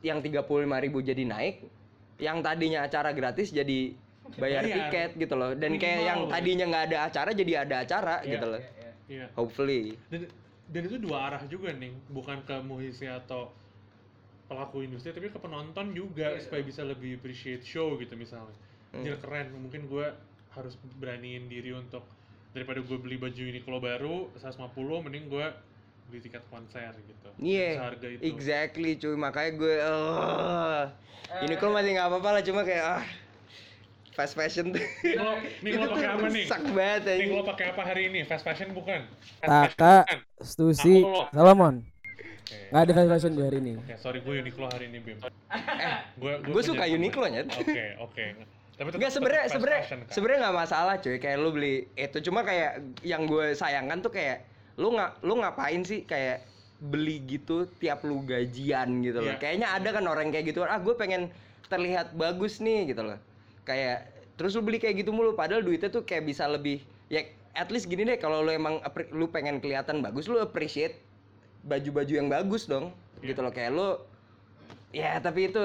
yang 35.000 jadi naik, yang tadinya acara gratis jadi bayar Bayar. tiket gitu loh. Dan kayak Minimal. yang tadinya nggak ada acara jadi ada acara Iya. gitu loh. Iya. Hopefully. dan dan itu dua arah juga nih bukan ke musisi atau pelaku industri tapi ke penonton juga supaya bisa lebih appreciate show gitu misalnya Hmm. Anjir keren mungkin gue harus beraniin diri untuk daripada gue beli baju Uniqlo baru 150 mending gue beli tiket konser gitu Iya. seharga itu Exactly cuy, makanya gue eh ini kok masih nggak apa-apa lah cuma kayak ah fast fashion tuh. nih lo, nih lo pakai apa nih Sak banget nih lo pakai apa hari ini fast fashion bukan Taka Stusi. Salomon Oke. nggak ada fast fashion gue hari ini Ya, sorry gue Uniqlo hari ini Bim. gue Gue suka Uniqlo nyet. Oke, oke. Tapi tetap- Enggak sebenarnya kan? sebenarnya nggak masalah cuy kayak lu beli itu cuma kayak yang gue sayangkan tuh kayak lu nggak lu ngapain sih kayak beli gitu tiap lu gajian gitu loh Iya. kayaknya ada kan orang kayak gitu ah gue pengen terlihat bagus nih gitu loh kayak terus lu beli kayak gitu mulu padahal duitnya tuh kayak bisa lebih ya at least gini deh kalau lu emang lu pengen kelihatan bagus lu appreciate baju-baju yang bagus dong Iya. gitu loh kayak lu ya tapi itu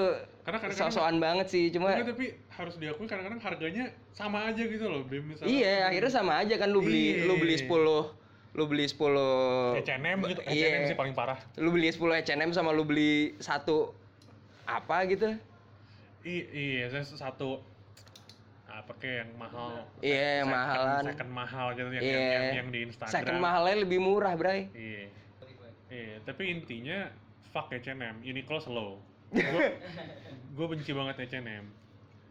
Karena kadang-kadang- sosokan banget sih cuma Enggak, tapi harus diakui kadang-kadang harganya sama aja gitu loh. Misalnya, Iya, akhirnya sama aja kan lu beli Iya. lu beli 10 lu beli 10 H&M gitu, H&M sih paling parah. lu beli 10 H&M sama lu beli satu apa gitu. I- iya, saya satu apa kayak yang mahal. Iya, yang second- mahalan. Second mahal gitu yang, Iya. yang, yang, yang di Instagram. Second mahalnya lebih murah, Bray. Iya. Iya, tapi intinya fuck H&M, Uniqlo slow. Gue gue benci banget H&M.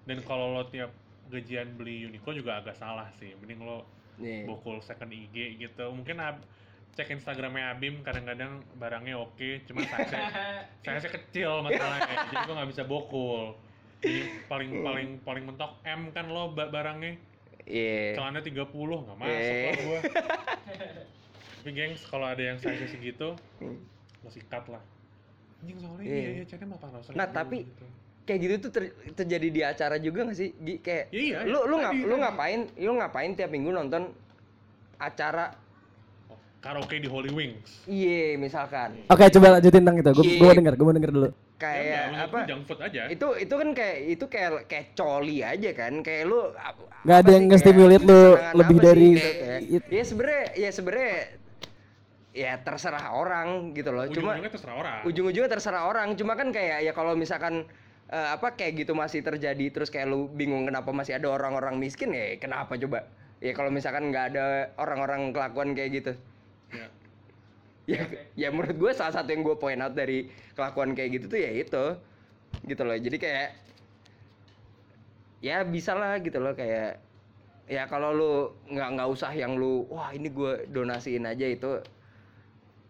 Dan kalau lo tiap gajian beli Uniqlo juga agak salah sih. Mending lo Nih. bokul second IG gitu. Mungkin ab- cek Instagramnya Abim kadang-kadang barangnya oke cuma size size kecil masalahnya jadi gua nggak bisa bokul jadi paling paling paling mentok M kan lo ba- barangnya Iya. celana 30 nggak masuk Eh. lah gua tapi gengs kalau ada yang size segitu lo sikat lah anjing soalnya Iya. iya iya malah panas Nah, tapi- Kayak gitu tuh ter- terjadi di acara juga gak sih? Gi? Kayak Iya, lu lu ngap- lu ngapain? Lu ngapain tiap minggu nonton acara karaoke di Holy Wings Iya, misalkan. Oke, coba lanjutin tentang itu. Gue Iya. gue mau denger, gue mau denger dulu. Kayak Ya, menurut apa? junk food aja Itu itu kan kayak itu kayak kayak coli aja kan. Kayak lu Nggak ada yang sih, nge-stimulate kayak lu lebih sih dari gitu, kayak- it- Ya sebenarnya ya sebenarnya ya terserah orang gitu loh. Cuma ujung-ujungnya terserah orang ujung-ujungnya terserah orang cuma kan kayak ya kalau misalkan eh, apa kayak gitu masih terjadi terus kayak lu bingung kenapa masih ada orang-orang miskin ya kenapa coba ya kalau misalkan nggak ada orang-orang kelakuan kayak gitu Ya. ya ya menurut gue salah satu yang gue point out dari kelakuan kayak gitu tuh ya itu gitu loh jadi kayak ya bisa lah gitu loh kayak ya kalau lu nggak nggak usah yang lu wah ini gue donasiin aja itu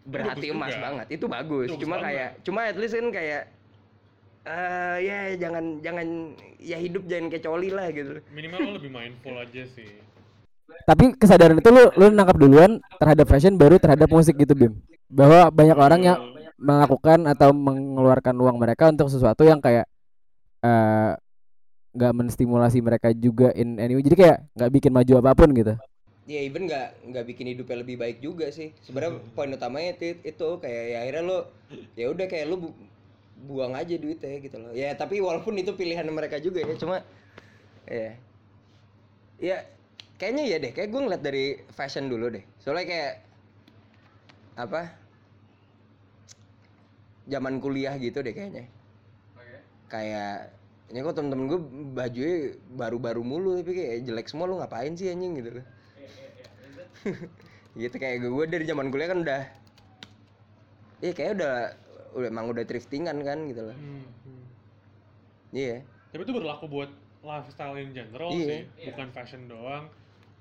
berarti bagus emas juga. banget itu bagus Bagus cuma banget. kayak cuma at least kan kayak eh ya jangan jangan ya hidup jangan kayak coli lah gitu minimal lo lebih mindful aja sih Tapi kesadaran itu lu lu nangkap duluan terhadap fashion baru terhadap musik gitu, Bim. Bahwa banyak orang yang melakukan atau mengeluarkan uang mereka untuk sesuatu yang kayak eh nggak menstimulasi mereka juga in any way. Jadi kayak nggak bikin maju apa pun gitu. ya even nggak nggak bikin hidupnya lebih baik juga sih sebenarnya poin utamanya itu, itu kayak ya akhirnya lo ya udah kayak lo bu- buang aja duitnya gitu loh. Ya tapi walaupun itu pilihan mereka juga ya cuma ya. Ya kayaknya ya deh. Kayak gue ngeliat dari fashion dulu deh. Soalnya kayak apa zaman kuliah gitu deh kayaknya. Kayak ini kok temen-temen gue bajunya baru-baru mulu tapi kayak jelek semua lu ngapain sih anjing gitu loh. Gitu kayak gue dari zaman kuliah kan udah iya kayak udah udah emang udah thriftingan kan gitu loh. Hmm, hmm. iya. Tapi itu berlaku buat lifestyle in general Iya. sih. Bukan fashion doang.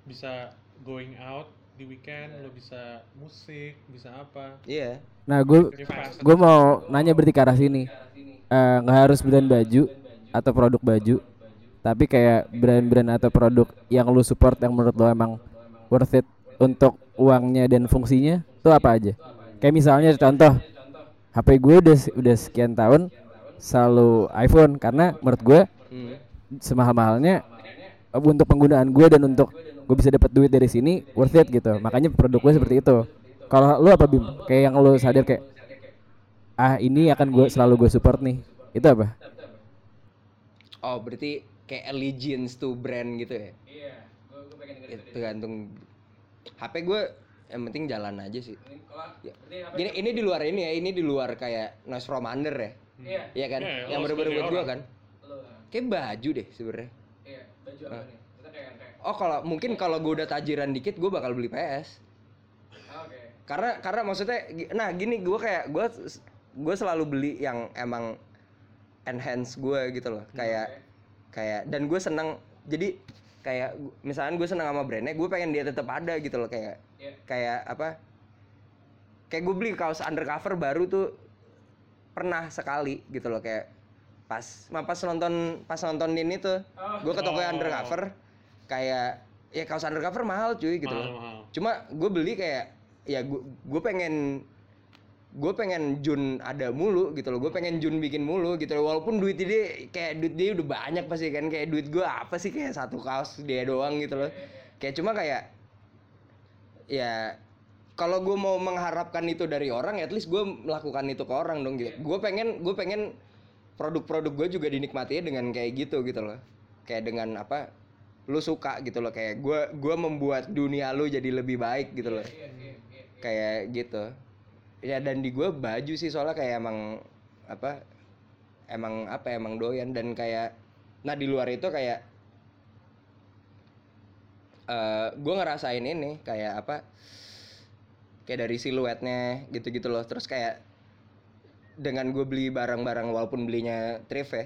Bisa going out di weekend lo bisa musik bisa apa. Iya. Nah, gue gue mau nanya berarti ke arah sini. Eh, nggak harus brand baju atau produk baju, tapi kayak brand-brand atau produk yang lu support yang menurut lo emang worth it untuk uangnya dan fungsinya itu apa aja? Kayak misalnya contoh HP gue udah udah sekian tahun selalu iPhone karena menurut gue Hmm. semahal-mahalnya eh, untuk penggunaan gue dan untuk gue bisa dapat duit dari sini worth it gitu. Makanya produk gue seperti itu. Kalau lu apa bim? Kayak yang lu sadar kayak ah ini akan gue selalu gue support nih. Itu apa? Oh berarti kayak allegiance to brand gitu ya? Iya, gue gue pengen tergantung HP gue yang penting jalan aja sih. Kalau Ya. gini ini di luar ini ya ini di luar kayak noise from under ya Iya, Iya kan? Iya, yang bener-bener sebagai buat gue orang. kan? Ah. kayak baju deh sebenarnya. Iya, baju apa nih? Kita kayak kayak. oh kalau mungkin kalau gue udah tajiran dikit gue bakal beli PS ah, Oke. karena karena maksudnya nah gini gue kayak gue gue selalu beli yang emang enhance gue gitu loh. Kayak kayak dan gue seneng. Jadi kayak misalkan gue seneng sama brandnya gue pengen dia tetap ada gitu loh kayak Iya. kayak apa kayak gue beli kaos undercover baru tuh pernah sekali gitu loh kayak pas pas nonton pas nontonin itu Oh. gue ke toko Oh. undercover kayak ya kaos undercover mahal cuy gitu loh mahal-mahal cuma gue beli kayak ya gue gue pengen gue pengen Jun ada mulu gitu loh. Gue pengen Jun bikin mulu gitu loh. Walaupun duit dia kayak duit dia udah banyak pasti kan. Kayak duit gue apa sih? Kayak satu kaos dia doang gitu loh. Kayak cuma kayak ya kalau gue mau mengharapkan itu dari orang ya at least gue melakukan itu ke orang dong gitu. Gue pengen gue pengen produk-produk gue juga dinikmatinya dengan kayak gitu gitu loh. Kayak dengan apa lu suka gitu loh. Kayak gue gua membuat dunia lu jadi lebih baik gitu loh. Iya, iya, iya. kayak gitu ya dan di gue baju sih soalnya kayak emang apa emang apa emang doyan. Dan kayak nah di luar itu kayak eh gue ngerasain ini kayak apa kayak dari siluetnya gitu-gitu loh. Terus kayak dengan gue beli barang-barang walaupun belinya thrift ya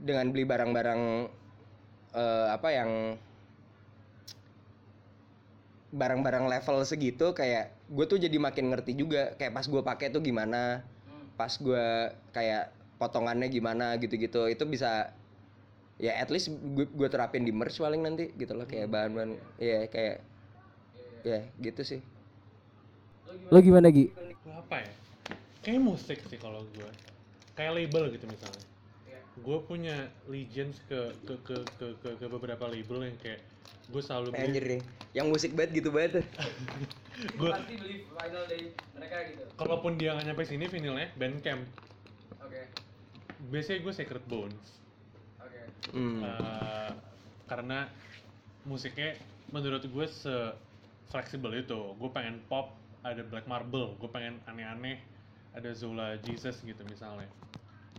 dengan beli barang-barang eh, apa yang barang-barang level segitu kayak gue tuh jadi makin ngerti juga kayak pas gue pakai tuh gimana pas gue kayak potongannya gimana gitu-gitu itu bisa ya at least gue, gue terapin di merch paling nanti gitu loh kayak bahan-bahan ya kayak ya gitu sih Lo gimana Gi? Gua apa ya? Kayak musik sih kalau gue. Kayak label gitu misalnya. Gue punya allegiance ke ke, ke ke ke ke beberapa label yang kayak gue selalu beli. anjir nih yang musik banget gitu banget Gue pasti beli vinyl dari mereka gitu kalaupun dia nggak nyampe sini vinilnya Bandcamp. oke Biasanya gue Sacred Bones. oke hmm. Eh, karena musiknya menurut gue se fleksibel itu gue pengen pop ada black marble gue pengen aneh-aneh ada Zola Jesus gitu misalnya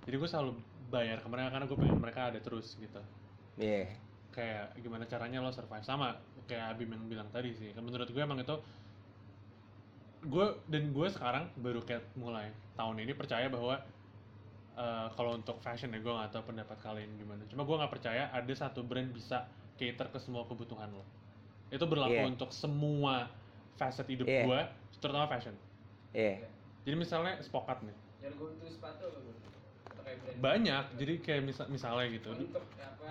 jadi gue selalu bayar ke mereka karena gue pengen mereka ada terus gitu Iya. Kayak gimana caranya lo survive sama kayak Abim yang bilang tadi sih menurut gue emang itu gue dan gue sekarang baru kayak mulai tahun ini percaya bahwa eh, kalau untuk fashion ya gue nggak tahu pendapat kalian gimana cuma gue nggak percaya ada satu brand bisa cater ke semua kebutuhan lo itu berlaku Iya. untuk semua facet hidup Iya. gue terutama fashion Iya. jadi misalnya spokat nih yang gue tuh sepatu apa gue banyak jadi kayak misal misalnya gitu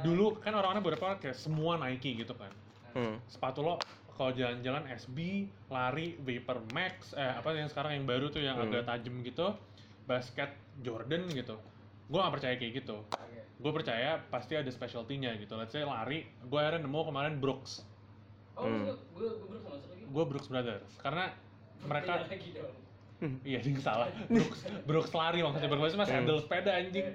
dulu kan orang-orang beberapa kayak semua Nike gitu kan Hmm. sepatu lo kalau jalan-jalan SB, lari Vapor Max, eh apa yang sekarang yang baru tuh yang Hmm. agak tajam gitu, basket Jordan gitu. Gue gak percaya kayak gitu. Gue percaya pasti ada specialty-nya gitu. Let's say lari, gue akhirnya nemu kemarin Brooks. oh Hmm. maksud gue Brooks Brothers. Karena mereka, iya ini salah. Brooks, Brooks lari maksudnya Brooks mas Hmm. sandal sepeda anjing.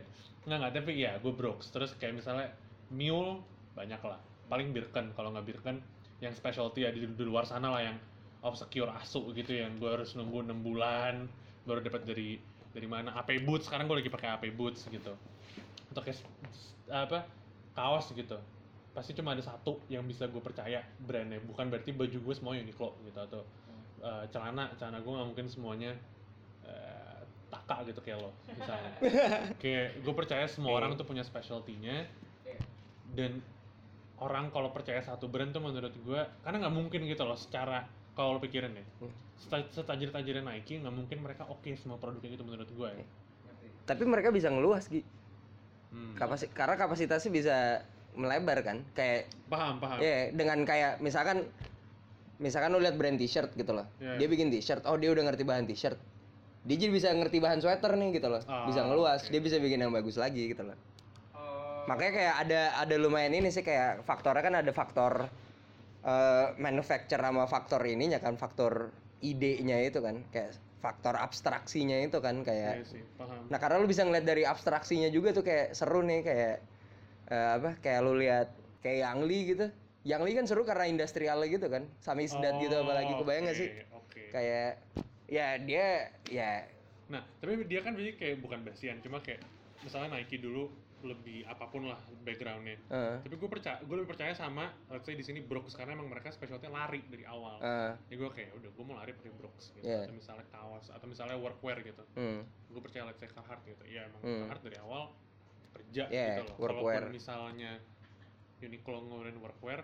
Nggak nggak tapi iya gue Brooks. Terus kayak misalnya Mule banyak lah. Paling Birken kalau nggak Birken yang specialty ada di, di luar sana lah yang obscure asu gitu yang gue harus nunggu 6 bulan baru dapat dari dari mana AP Boots sekarang gue lagi pakai AP Boots gitu untuk kayak apa kaos gitu pasti cuma ada satu yang bisa gue percaya brandnya bukan berarti baju gue semua Uniqlo gitu atau eh, celana celana gue nggak mungkin semuanya eh, taka gitu kayak lo misalnya kayak gue percaya semua orang tuh punya specialty-nya dan orang kalau percaya satu brand tuh menurut gue karena nggak mungkin gitu loh secara kalau lo pikirin ya Hmm. seta- setajir-tajirnya Nike nggak mungkin mereka oke semua produknya itu menurut gue ya. Tapi mereka bisa ngeluas Gi. Hmm. Kapasi karena kapasitasnya bisa melebar kan. Kayak paham paham ya dengan kayak misalkan misalkan lu lihat brand t-shirt gitu loh. Iya. Dia bikin t-shirt, oh dia udah ngerti bahan t-shirt. Dia jadi bisa ngerti bahan sweater nih gitu loh. Ah, bisa ngeluas, oke. dia bisa bikin yang bagus lagi gitu loh. oh Makanya kayak ada ada lumayan ini sih kayak faktornya kan ada faktor eh manufacture sama faktor ininya kan faktor idenya itu kan kayak faktor abstraksinya itu kan kayak Iya sih paham Nah karena lu bisa ngeliat dari abstraksinya juga tuh kayak seru nih kayak eh, apa kayak lu lihat kayak Yang Lee gitu. Yang Lee kan seru karena industrial gitu kan. Sami Sedat gitu apalagi. Oh, kebayang gak oke, sih? oke Kayak ya dia ya. Nah tapi dia kan biasanya kayak bukan basian cuma kayak misalnya Nike dulu lebih apa pun lah backgroundnya. Eh, tapi gue percaya gue lebih percaya sama let's say di sini Brooks karena emang mereka specialty lari dari awal. Eh, jadi gue kayak udah gue mau lari pakai Brooks gitu. Iya. atau misalnya kaos atau misalnya workwear gitu. Hmm, gue percaya let's say Carhartt gitu. Ya emang Hmm. Carhartt dari awal kerja Iya, gitu loh. workwear. kalaupun misalnya Uniqlo ngeluarin workwear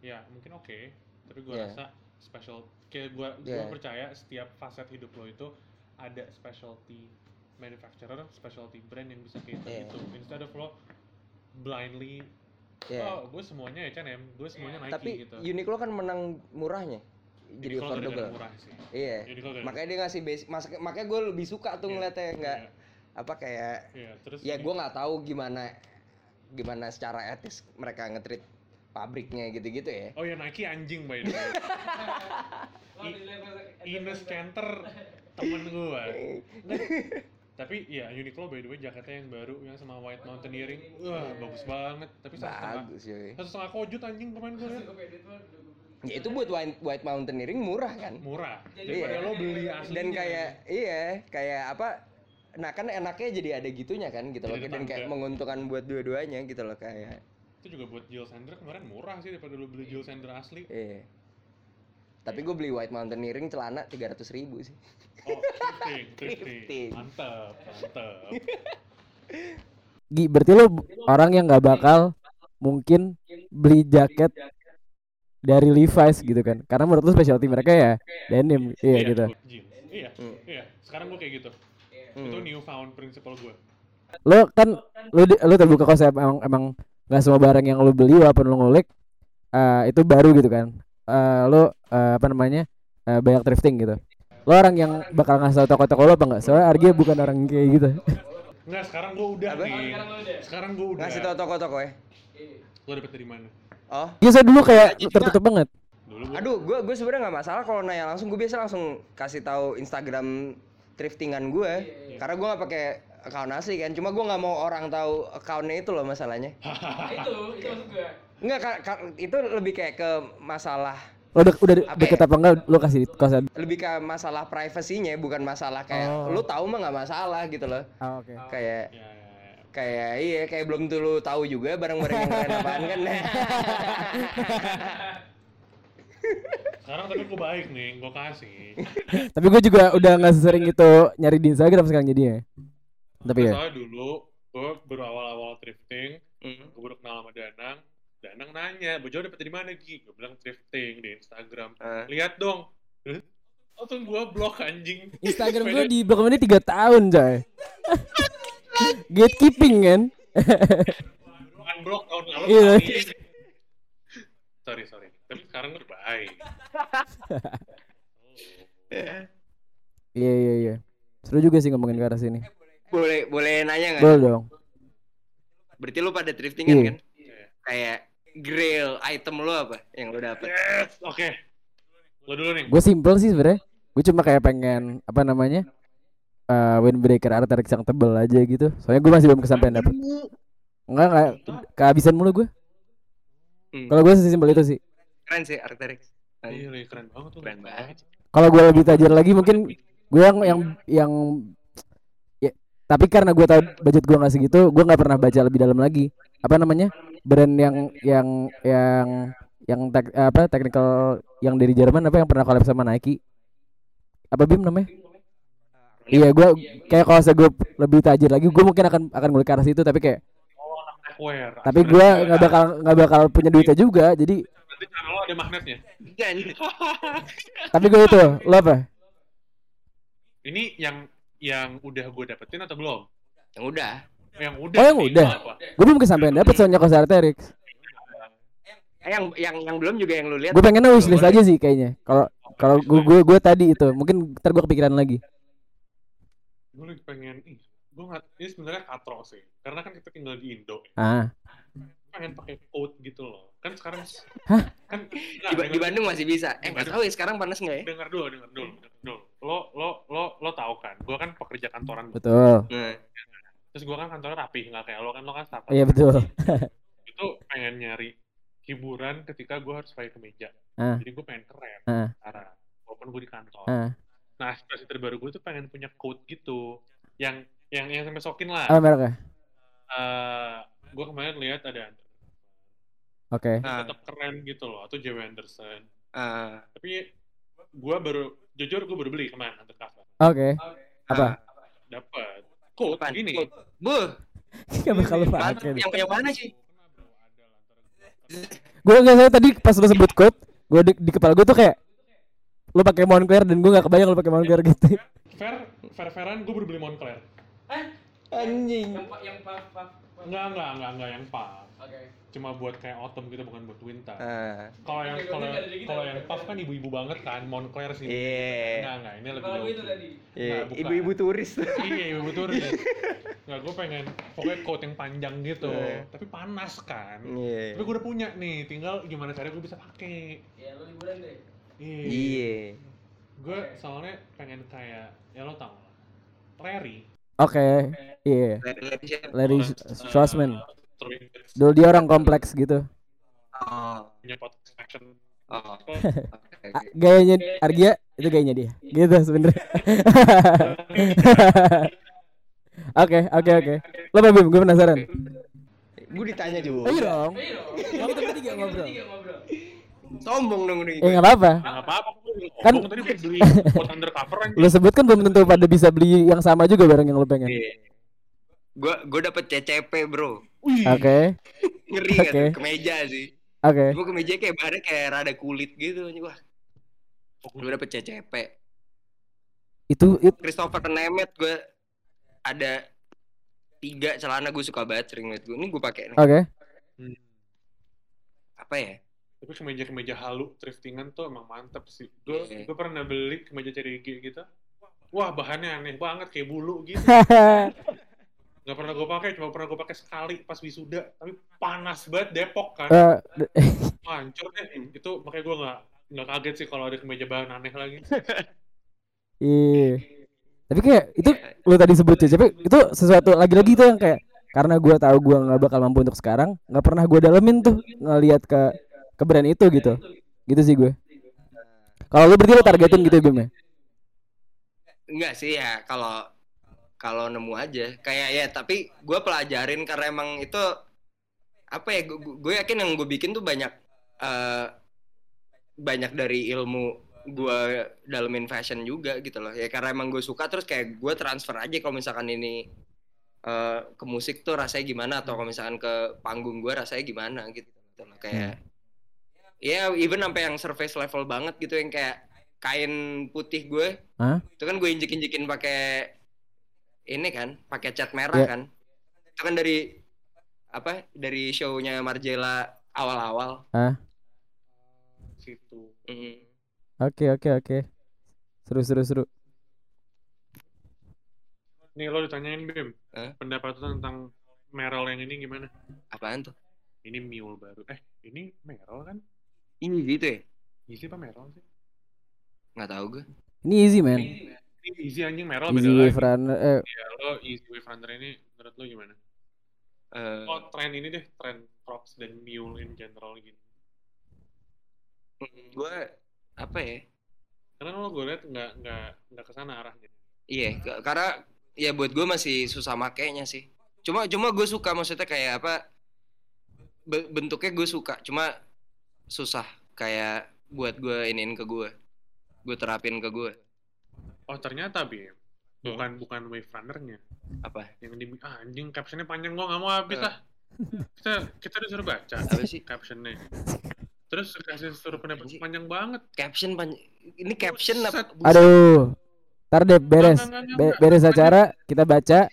ya mungkin oke tapi gue Iya. rasa special kayak gue Iya. percaya setiap facet hidup lo itu ada specialty manufacturer specialty brand yang bisa cater Iya. gitu instead of lo blindly ya. oh gue semuanya H&M gue semuanya Nike Tapi gitu Uniqlo kan menang murahnya. Jadi Uniqlo affordable. murah sih Iya. Gara- Makanya dia ngasih basic, mas- makanya gue lebih suka tuh Iya, ngeliatnya nggak iya, apa kayak iya. terus ya gue nggak tahu gimana gimana secara etis mereka ngetrit pabriknya gitu-gitu ya. oh ya Nike anjing by the way Ines Canter temen gua tapi ya Uniqlo by the way jaketnya yang baru yang sama White Mountaineering wah bagus banget tapi satu setengah Bagus yoi. satu setengah kojut anjing pemain beli. Ya itu buat white, white mountaineering murah kan. murah Jadi- Iya. lo beli aslinya Dan kayak iya, kayak apa? Nah kan enaknya jadi ada gitunya kan gitu loh Jadi dan kayak menguntungkan buat dua-duanya gitu loh kayak. itu juga buat Jill Sander kemarin murah sih daripada lo beli Jill Sander asli Iya. Tapi gue beli white mountaineering celana 300 ribu sih. oh thrifting Thrifting. mantep mantep Gi, berarti lo orang yang nggak bakal mungkin beli jaket dari Levi's gitu kan. Karena menurut lu specialty mereka ya denim, iya gitu. jeans. Iya, Hmm. iya. Sekarang gue kayak gitu. Hmm. Itu newfound principle gue. Lo kan lu di- lu terbuka konsep emang emang nggak semua barang yang lu beli walaupun lu ngulik eh, itu baru gitu kan. Eh lu eh, apa namanya? eh, banyak thrifting gitu. Lo orang yang bakal ngasih tau toko-toko lo apa enggak? Soalnya Argi bukan orang kayak gitu. Enggak, sekarang gue udah Apa? nih. Sekarang gue udah. Ngasih tau toko-toko ya. Lo dapet dari mana? Oh. Biasa dulu kayak Jadi tertutup banget. Dulu gue Aduh, gue gue sebenarnya nggak masalah kalau nanya langsung. Gue biasa langsung kasih tahu Instagram thriftingan gue. Karena gue nggak pakai account asli kan. Cuma gue nggak mau orang tahu accountnya itu loh masalahnya. itu itu maksud gue Enggak, itu lebih kayak ke masalah Lo udah, udah Apa deket ya? apa enggak lo kasih konsep. lebih ke masalah privasinya bukan masalah kayak Oh. lu tahu mah nggak masalah gitu loh. Ah, oke. Kayak ya, ya, ya. kayak iya kayak belum tuh lu tahu juga barang-barang yang kalian apaan kan. Sekarang tapi gue baik nih, gue kasih. Tapi gue juga udah nggak sesering itu nyari di Instagram sekarang jadinya. Tapi ya. Soalnya dulu gue baru awal-awal thrifting, Hmm. gue baru kenal sama Danang. Danang nanya, baju dapet dari mana Gi? Gue bilang thrifting di Instagram. Ah. Lihat dong. Hah? Langsung gue blok anjing. Instagram gue di blok ini tiga tahun coy. Gatekeeping kan. unblock tahun lalu Iya. sorry sorry tapi sekarang udah baik Iya iya iya. Seru juga sih ngomongin ke arah sini. Boleh boleh nanya nggak? Boleh dong. Berarti lu pada thriftingan Iya. kan? Kayak grill item lu apa yang lu dapet? yes oke lo dulu nih Gue simple sih sebenarnya. Gue cuma kayak pengen apa namanya? eh windbreaker Arcteryx yang tebel aja gitu. Soalnya gue masih belum kesampaian dapet. Enggak enggak kehabisan mulu gue. Hmm. Kalau gue sesimpel itu sih. Keren sih Arcteryx. iya Ray, keren banget tuh Keren banget. Kalau gue lebih tajir lagi mungkin gue yang yang yang ya, tapi karena gue tahu budget gue nggak segitu, gue nggak pernah baca lebih dalam lagi. Apa namanya? Brand yang yang yang yang tek, apa technical yang dari Jerman apa yang pernah collab sama Nike? Apa Bim namanya? Iya, gue kayak kalau saya gue lebih tajir lagi, gue mungkin akan akan ngulik ke arah situ, tapi kayak oh tapi gue nggak bakal nggak bakal punya duitnya juga, jadi nanti channel lo ada magnetnya tapi gue itu, lo apa? ini yang yang udah gue dapetin atau belum Yang udah. yang udah Oh, yang udah. Gue belum kesampaian dapet soalnya kos Arcteryx. Eh, yang yang yang belum juga yang lu lihat. Gue pengennya wishlist aja sih kayaknya. Kalau kalau gue gue gue tadi itu mungkin ntar gue kepikiran lagi. gue lagi pengen ih gue nggak ini sebenarnya katro sih karena kan kita tinggal di Indo. Ah, pengen pakai coat gitu loh kan sekarang Hah? kan Di, Ba- di Bandung masih bisa. Eh nggak tahu ya sekarang panas nggak ya? dengar dulu dengar dulu dengar dulu lo lo lo lo tahu kan gue kan pekerja kantoran betul. Nah, terus gue kan kantornya rapi nggak kayak lo kan lo kan startup Iya betul. itu pengen nyari hiburan ketika gue harus pakai kemeja Ah. jadi gue pengen keren Ah. sekarang walaupun gue di kantor Ah. nah aspirasi terbaru gue tuh pengen punya coat gitu yang yang yang sampai sokin lah Apa mereknya? Eh, gue kemarin lihat ada Oke. Ah. tetap keren gitu loh atau Joe Anderson ah, tapi gue baru jujur gue baru beli kemarin undercover Oke. Apa? dapat coat apaan? gini bakal lu mantap. pakai. yang yang mana sih? Gue nggak saya tadi pas lu sebut quote, gue di, di kepala gue tuh kayak lu pakai Moncler dan gue nggak kebayang lu pakai Moncler gitu. fair fair fairan gue baru beli Moncler Anjing. yang yang. Enggak enggak enggak enggak yang puff oke. Cuma buat kayak autumn gitu bukan buat winter. Ah, kalau yang kalau kalau yang puff kan ibu-ibu banget kan Moncler sih. Iya. enggak enggak ini lebih kepala gue itu tadi. Iya, ibu-ibu turis. iya ibu turis. Nggak gue pengen pokoknya coat yang panjang gitu. Iya. tapi panas kan. Iya. tapi gue udah punya nih tinggal gimana caranya gue bisa pakai ya lo liburan deh. Iya. Iya. gue soalnya pengen kayak ya lo tau lah Larry Oke. Iya. Larry Orang, Schwarzman. eh, Throwing Bits, Dulu dia orang kompleks gitu. Oh. punya podcast action Oh. Gayanya Argia itu gayanya dia. Gitu sebenernya. Oke, oke, oke. Lo apa Bim? Gue penasaran. Gue ditanya dong. ayo dong kita bertiga ngobrol. Sombong dong nih. Eh nggak apa-apa. ya nggak apa-apa Kan- tadi beli coat undercover aja Lo sebut kan belum tentu pada bisa beli yang sama juga barang yang lo pengen. Iya. Gue gue dapet CCP bro. Oke, Ngeri Oke. kan? Kemeja sih. Oke. Cuma kemeja kayak bahannya kayak rada kulit gitu. Wah, Oh, gue dapet CCP. Itu it, Christopher Nemeth gue ada tiga celana gue suka banget sering gue. Ini gue pakai nih. oke. Hmm. Apa ya? Tapi kemeja-kemeja halu thriftingan tuh emang mantep sih. Gue Iya. gue pernah beli kemeja CDG gitu. Wah bahannya aneh banget kayak bulu gitu. Gak pernah gue pakai, cuma pernah gue pakai sekali pas wisuda. Tapi panas banget Depok kan. Eh, Hancur deh. Itu makanya gue nggak nggak kaget sih kalau ada kemeja bahan aneh lagi. Iya. Tapi kayak itu lu tadi sebut CCP itu sesuatu lagi-lagi tuh yang kayak karena gua tahu gua nggak bakal mampu untuk sekarang, nggak pernah gua dalemin tuh ngelihat ke ke brand itu gitu. Gitu sih gue. Kalau lu berarti lu targetin gitu ya Bim ya? Enggak sih ya kalau kalau nemu aja kayak ya tapi gue pelajarin karena emang itu apa ya gue yakin yang gue bikin tuh banyak eh, banyak dari ilmu gue dalemin fashion juga gitu loh ya karena emang gue suka terus kayak gue transfer aja kalau misalkan ini eh, ke musik tuh rasanya gimana atau kalau misalkan ke panggung gue rasanya gimana gitu, gitu loh. kayak ya even sampai yang surface level banget gitu yang kayak kain putih gue Hah? itu kan gue injek injekin pakai ini kan pakai cat merah Iya. kan itu kan dari apa dari shownya Marjela awal-awal Situ. Mm. Oke oke oke. Seru seru seru. Nih lo ditanyain Bim, Hah? pendapat lu tentang Merrell yang ini gimana? apaan tuh Ini mule baru. Eh, ini Merrell kan? Ini gitu ya Easy apa Merrell sih? nggak tahu gue Ini easy man. Ini Easy anjing Merrell Easy beda wave lagi. runner. Eh, Ya, lo Easy Wave Runner ini menurut lo gimana? Eh, Oh, tren ini deh, tren Crocs dan mule in general gitu. gue apa ya Karena lo gue liat nggak nggak nggak ke sana arahnya. iya ke- karena ya buat gue masih susah makainya sih cuma cuma gue suka maksudnya kayak apa be- bentuknya gue suka cuma susah kayak buat gue iniin ke gue gue terapin ke gue Oh ternyata Bim, bukan bukan Wave Runner-nya. apa Yang di ah, anjing captionnya panjang gua nggak mau habis Eh. ah. Kita kita disuruh baca apa sih captionnya. Terus kasih suruh pendapat panjang banget. caption pan- ini caption apa aduh. Ntar deh beres. Beres acara kita baca.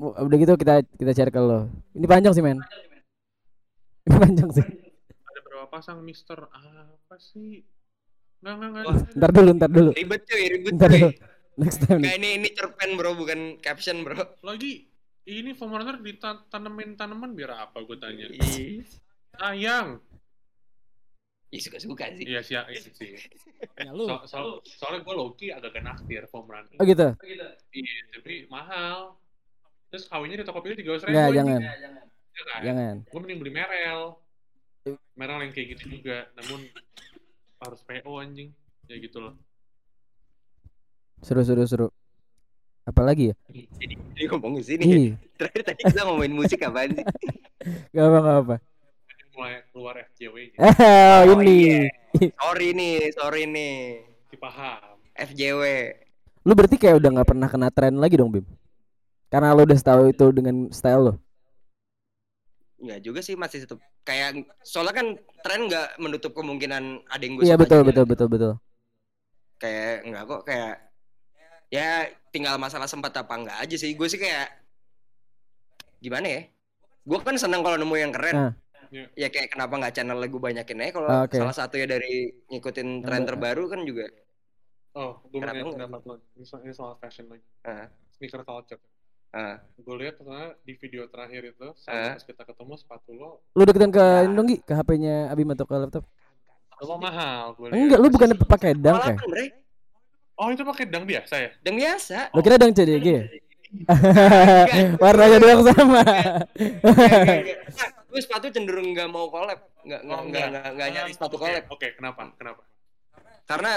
Udah gitu kita kita share ke lo. Ini panjang sih men. Ini panjang sih. Pasang Mister apa sih? Nggak nggak nggak. Wah. Ntar dulu ntar dulu. ribet cuy ribet Ntar cuy dulu. Next time Nggak nih. ini ini cerpen bro bukan caption bro Lagi ini foam runner ditanemin tanaman biar apa gue tanya. Sayang. Ih, suka-suka sih Iya sih, iya sih. Ya, lu. So, so- soalnya gue Loki agak naksir foam runner. Oh gitu. Gitu. Iya, tapi mahal. Terus kawinnya di Tokopedia tiga ratus ribu. Enggak, jangan. Ya, jangan. Jangan. Gue mending beli Merel. Merel yang kayak gitu juga, namun harus PO anjing. Ya gitu loh. Seru seru seru. Apalagi ya? Jadi jadi ngomongin sini Ih, Terakhir tadi kita ngomongin musik apaan sih gak apa gak apa. Mulai keluar FJW-nya. Oh, Oh, ini. Sorry nih sorry nih Si paham. FJW Lu berarti kayak udah nggak pernah kena tren lagi dong Bim? Karena lu udah tahu itu dengan style lo. Nggak juga sih masih tetap kayak soalnya kan tren nggak menutup kemungkinan ada yang gue Iya betul betul betul betul. kayak nggak kok kayak ya tinggal masalah sempat apa enggak aja sih gue sih kayak gimana ya gue kan seneng kalau nemu yang keren Ah. Iya. ya kayak kenapa nggak channel gue banyakin aja kalau Ah, oke. salah satu ya dari ngikutin tren terbaru kan juga Oh, gue Kenapa punya enggak? pendapat lo. Ini soal, fashion lagi. Ah. Sneaker culture. Ah, Gue lihat ternyata di video terakhir itu, Ah. sama pas kita ketemu sepatu lo, Lu deketan ke Ya. ini dong Gi, ke HP-nya Abim atau ke laptop? lo mahal. Gue. Enggak, lu bukan pakai dang bre Oh itu pakai dang biasa ya? dan biasa Lu kira dang CDG ya? Warnanya doang sama. Nah, gue sepatu cenderung nggak mau collab nggak nggak Oh, nggak nggak nyari Ah, sepatu oke, collab Oke, kenapa? Kenapa? karena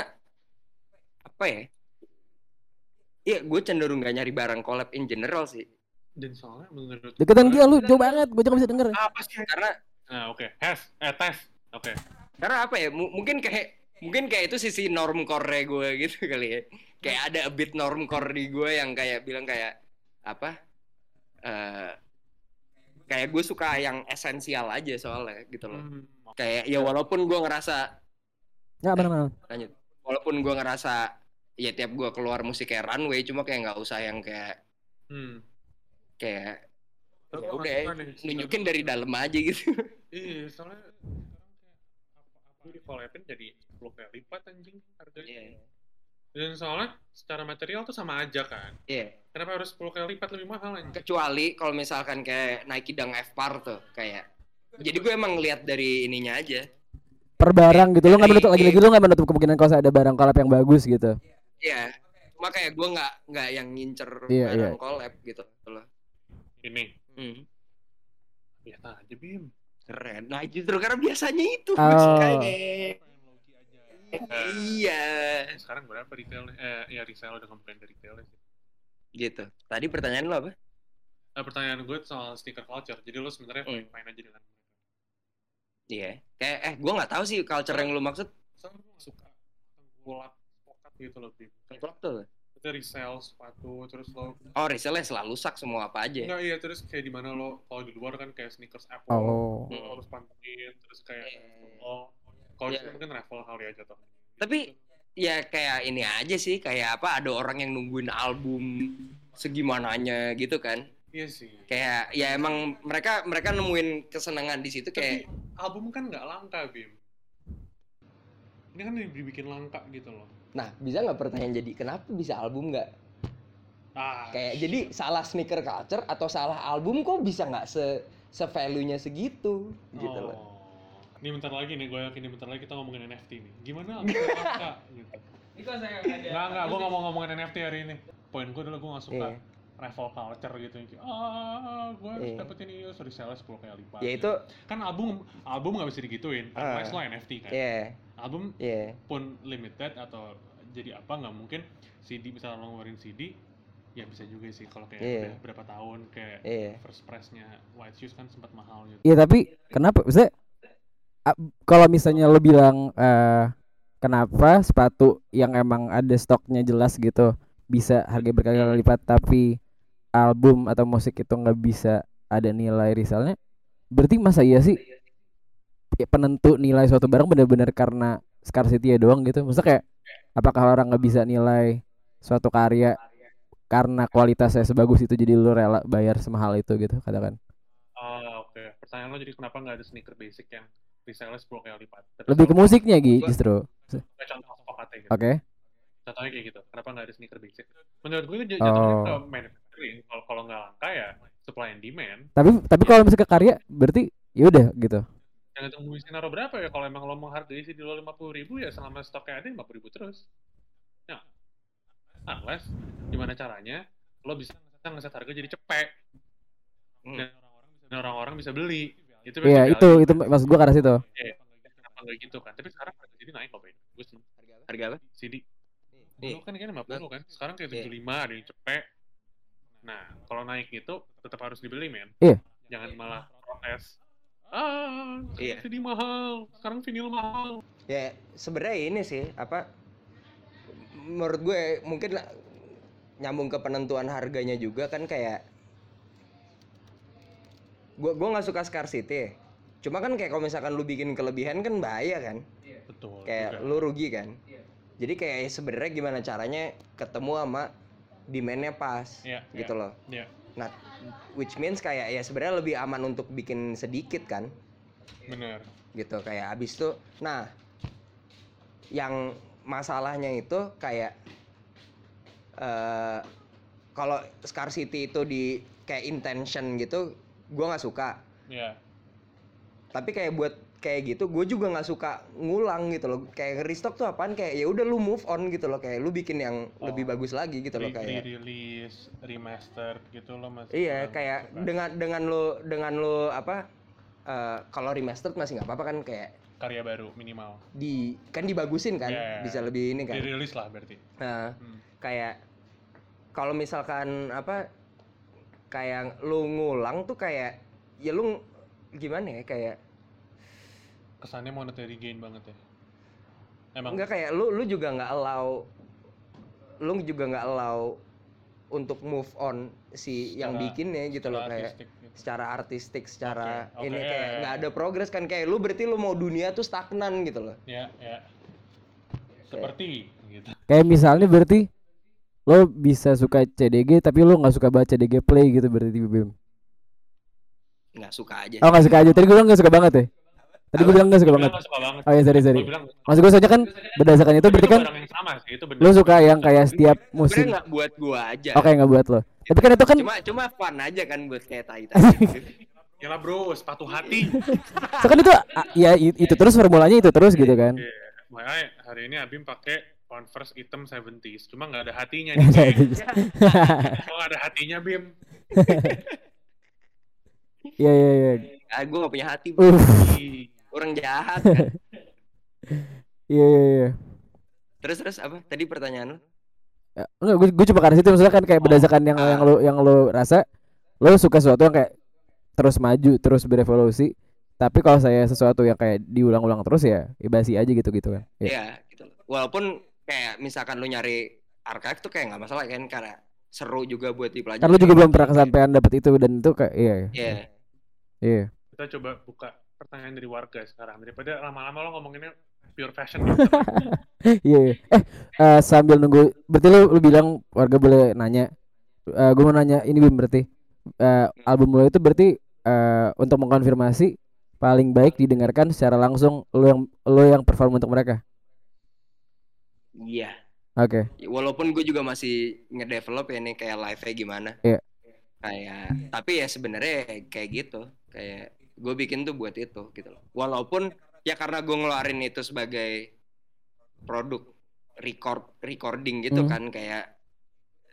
apa ya Iya, gue cenderung nggak nyari barang collab in general sih. Dan soalnya menurut Deketan gue- dia lu jauh banget, gue juga bisa denger. Apa sih? Karena Nah, oke. Has, eh tes. Oke. karena apa ya? mu- mungkin kayak mungkin kayak itu sisi norm core gue gitu kali ya. Kayak ada a bit norm core di gue yang kayak bilang kayak apa? eh kayak gue suka yang esensial aja soalnya gitu loh Hmm, kayak ya walaupun gue ngerasa Nggak mana-mana. lanjut walaupun gue ngerasa ya tiap gue keluar musik kayak runway cuma kayak nggak usah yang kayak hmm. kayak ya udah nunjukin dari dalam aja gitu Iya, soalnya sekarang kayak apa-apa di collabin jadi 10 kali lipat anjing harganya. Iya. Dan soalnya secara material tuh sama aja kan. Iya. Kenapa harus 10 kali lipat lebih mahal anjing? kecuali kalau misalkan kayak Nike Dunk F-Par tuh kayak jadi gue emang ngeliat dari ininya aja Per barang gitu lo nggak menutup lagi-lagi lo nggak menutup kemungkinan kalau ada barang collab yang bagus gitu. Iya, cuma kayak gue nggak nggak yang ngincer Iya, barang collab gitu loh. Ini. Hmm, Biasa aja, Bim. keren. Nah justru karena biasanya itu Oh. sukanya. Eh, Iya, sekarang berapa retailnya? Eh, ya resell udah ngomongin dari retailnya sih. gitu. Tadi pertanyaan lo apa? Nah, pertanyaan gue soal sneaker culture. Jadi lo sebenarnya Hmm. fine-fine aja dengan mereka. Iya, kayak eh gue nggak tahu sih culture yang lo maksud. Soalnya gue suka tengkulak gitu loh, Bim. Kayak tuh. itu resell sepatu, terus lo Oh, resellnya selalu sak semua apa aja. Enggak iya terus kayak di mana lo kalau di luar kan kayak sneakers Apple Oh. lo harus pantengin terus kayak Eh, oh kalau itu mungkin raffle kali aja tuh Tapi ya kayak ini aja sih, kayak apa? Ada orang yang nungguin album segimananya gitu kan? iya sih Kayak ya emang mereka mereka nemuin kesenangan di situ tapi kayak album kan nggak langka bim ini kan dibikin langka gitu loh Nah, bisa nggak pertanyaan jadi kenapa bisa album nggak? ah Kayak jadi salah sneaker culture atau salah album kok bisa nggak se se value-nya segitu gitu oh. loh. ini bentar lagi nih gue yakin nih bentar lagi kita ngomongin NFT nih gimana langka gitu Itu saya ada. nggak nggak gue nggak mau ngomongin NFT hari ini poin gue adalah gue nggak suka Iya. raffle culture gitu yang kayak ah gue harus Iya. dapetin ini terus resellnya 10 kali lipat Ya gitu. itu kan album album nggak bisa digituin Ah. unless lo NFT kan ya album ya pun limited atau jadi apa nggak mungkin CD misalnya lo ngeluarin CD ya bisa juga sih kalau kayak Iya. udah berapa tahun kayak Iya. first press-nya White Shoes kan sempat mahal gitu Iya tapi kenapa? Maksudnya a- kalau misalnya lo bilang eh kenapa sepatu yang emang ada stoknya jelas gitu bisa harga berkali-kali lipat tapi album atau musik itu nggak bisa ada nilai resellnya berarti masa iya sih ya, penentu nilai suatu barang benar-benar karena scarcity ya doang gitu. Maksudnya kayak apakah orang nggak bisa nilai suatu karya karena kualitasnya sebagus itu jadi lu rela bayar semahal itu gitu katakan? Oh oke. Pertanyaan lo jadi kenapa nggak ada sneaker basic yang resellnya 10 kali lipat? Tapi lebih ke musiknya Gi justru. kayak contoh gitu. Oke. Contohnya kayak gitu kenapa nggak ada sneaker basic? Menurut gue itu jatuhnya Oh. ke manufacturing kalau kalau nggak langka ya supply and demand. Tapi tapi kalau misalnya ke karya berarti ya udah gitu yang itu bisa naruh berapa ya. Kalau emang lo menghargai sih di lo lima puluh ribu ya selama stoknya ada lima ribu terus. Ya. Unless gimana caranya lo bisa ngeset ngeset harga jadi cepet. Hmm. dan orang-orang bisa dan orang-orang bisa beli. Itu Iya itu itu maksud gua ke arah situ. Iya, kenapa nggak gitu? Kan? Tapi sekarang harga jadi naik kok Ben gue seneng harga apa? CD Iya. dulu kan kan 50 kan? Sekarang kayak Iya. 75 ada yang cepet. Nah kalau naik gitu tetap harus dibeli men. Iya. jangan malah protes ah Iya. CD mahal sekarang vinyl mahal Ya sebenarnya ini sih apa menurut gue mungkin lah, nyambung ke penentuan harganya juga kan kayak gue gue nggak suka scarcity cuma kan kayak kalau misalkan lu bikin kelebihan kan bahaya kan betul kayak juga. lu rugi kan Iya. jadi kayak sebenarnya gimana caranya ketemu sama demandnya pas Iya, gitu iya. loh Iya. Nah which means kayak ya sebenarnya lebih aman untuk bikin sedikit kan? Bener. Gitu kayak abis itu nah yang masalahnya itu kayak eh kalau scarcity itu di kayak intention gitu gua nggak suka. Ya tapi kayak buat kayak gitu gue juga nggak suka ngulang gitu loh. Kayak restock tuh apaan? Kayak ya udah lu move on gitu loh. Kayak lu bikin yang lebih Oh. bagus lagi gitu loh kayak. release remastered gitu loh mas. Iya, kayak dengan dengan lo dengan lo apa eh, kalau remastered masih nggak apa-apa kan kayak karya baru minimal. di kan dibagusin kan, Iya. bisa lebih ini kan. dirilis lah berarti. Nah, Hmm. kayak kalau misalkan apa kayak lu ngulang tuh kayak ya lu gimana ya kayak kesannya monetary gain banget ya emang enggak kayak lu lu juga nggak allow lu juga nggak allow untuk move on si yang Secara- bikinnya gitu loh kayak artistik gitu. secara artistik secara Oke, oke, ini ya, kayak ya, nggak ya. ada progres kan kayak lu berarti lu mau dunia tuh stagnan gitu loh Ya, ya. Seperti gitu. Kayak misalnya berarti lo bisa suka CDG tapi lo nggak suka baca CDG play gitu berarti Bim. nggak suka aja Oh nggak suka aja. Tadi gue bilang nggak suka banget ya. Tadi gue bilang nggak suka Gua banget. bilang nggak suka banget. Oh iya sorry sorry. Maksud gue soalnya kan berdasarkan itu berarti kan barang yang sama sih, itu benar. lo suka yang kayak setiap musim. nggak buat gua aja Oke nggak buat lo. Tapi kan itu kan cuma cuma fun aja kan buat kayak tai tai Gila bro, sepatu hati. so kan itu ya itu terus formulanya itu terus gitu kan. Iya. Makanya hari ini Abim pakai Converse hitam 70s, cuma nggak ada hatinya nih. nggak ada hatinya Bim? Iya iya iya. ah gua gak punya hati Uh, orang jahat kan. Iya iya iya. terus terus apa tadi pertanyaan lu Ya, Enggak, gue, gue cuma karena situ maksudnya kan kayak berdasarkan yang Ah. yang lo yang lo rasa lo suka sesuatu yang kayak terus maju terus berevolusi tapi kalau saya sesuatu yang kayak diulang-ulang terus ya ya basi aja gitu gitu kan ya. Iya gitu loh. Walaupun kayak misalkan lu nyari archive tuh kayak nggak masalah kan karena seru juga buat dipelajari. kan lo juga belum pernah kesampaian dapet itu dan itu kayak iya iya. Iya. iya kita coba buka pertanyaan dari warga sekarang daripada lama-lama lo ngomonginnya pure fashion gitu. iya iya. eh eh, sambil nunggu berarti lo, lo bilang warga boleh nanya Eh gue mau nanya ini Bim berarti eh, album lo itu berarti eh, untuk mengkonfirmasi paling baik didengarkan secara langsung lo yang lo yang perform untuk mereka Iya. oke Walaupun gue juga masih ngedevelop ya nih kayak live-nya gimana. Iya. Kayak tapi ya sebenarnya kayak gitu. Kayak gue bikin tuh buat itu gitu loh. Walaupun ya karena gue ngeluarin itu sebagai produk record recording gitu Hmm. kan kayak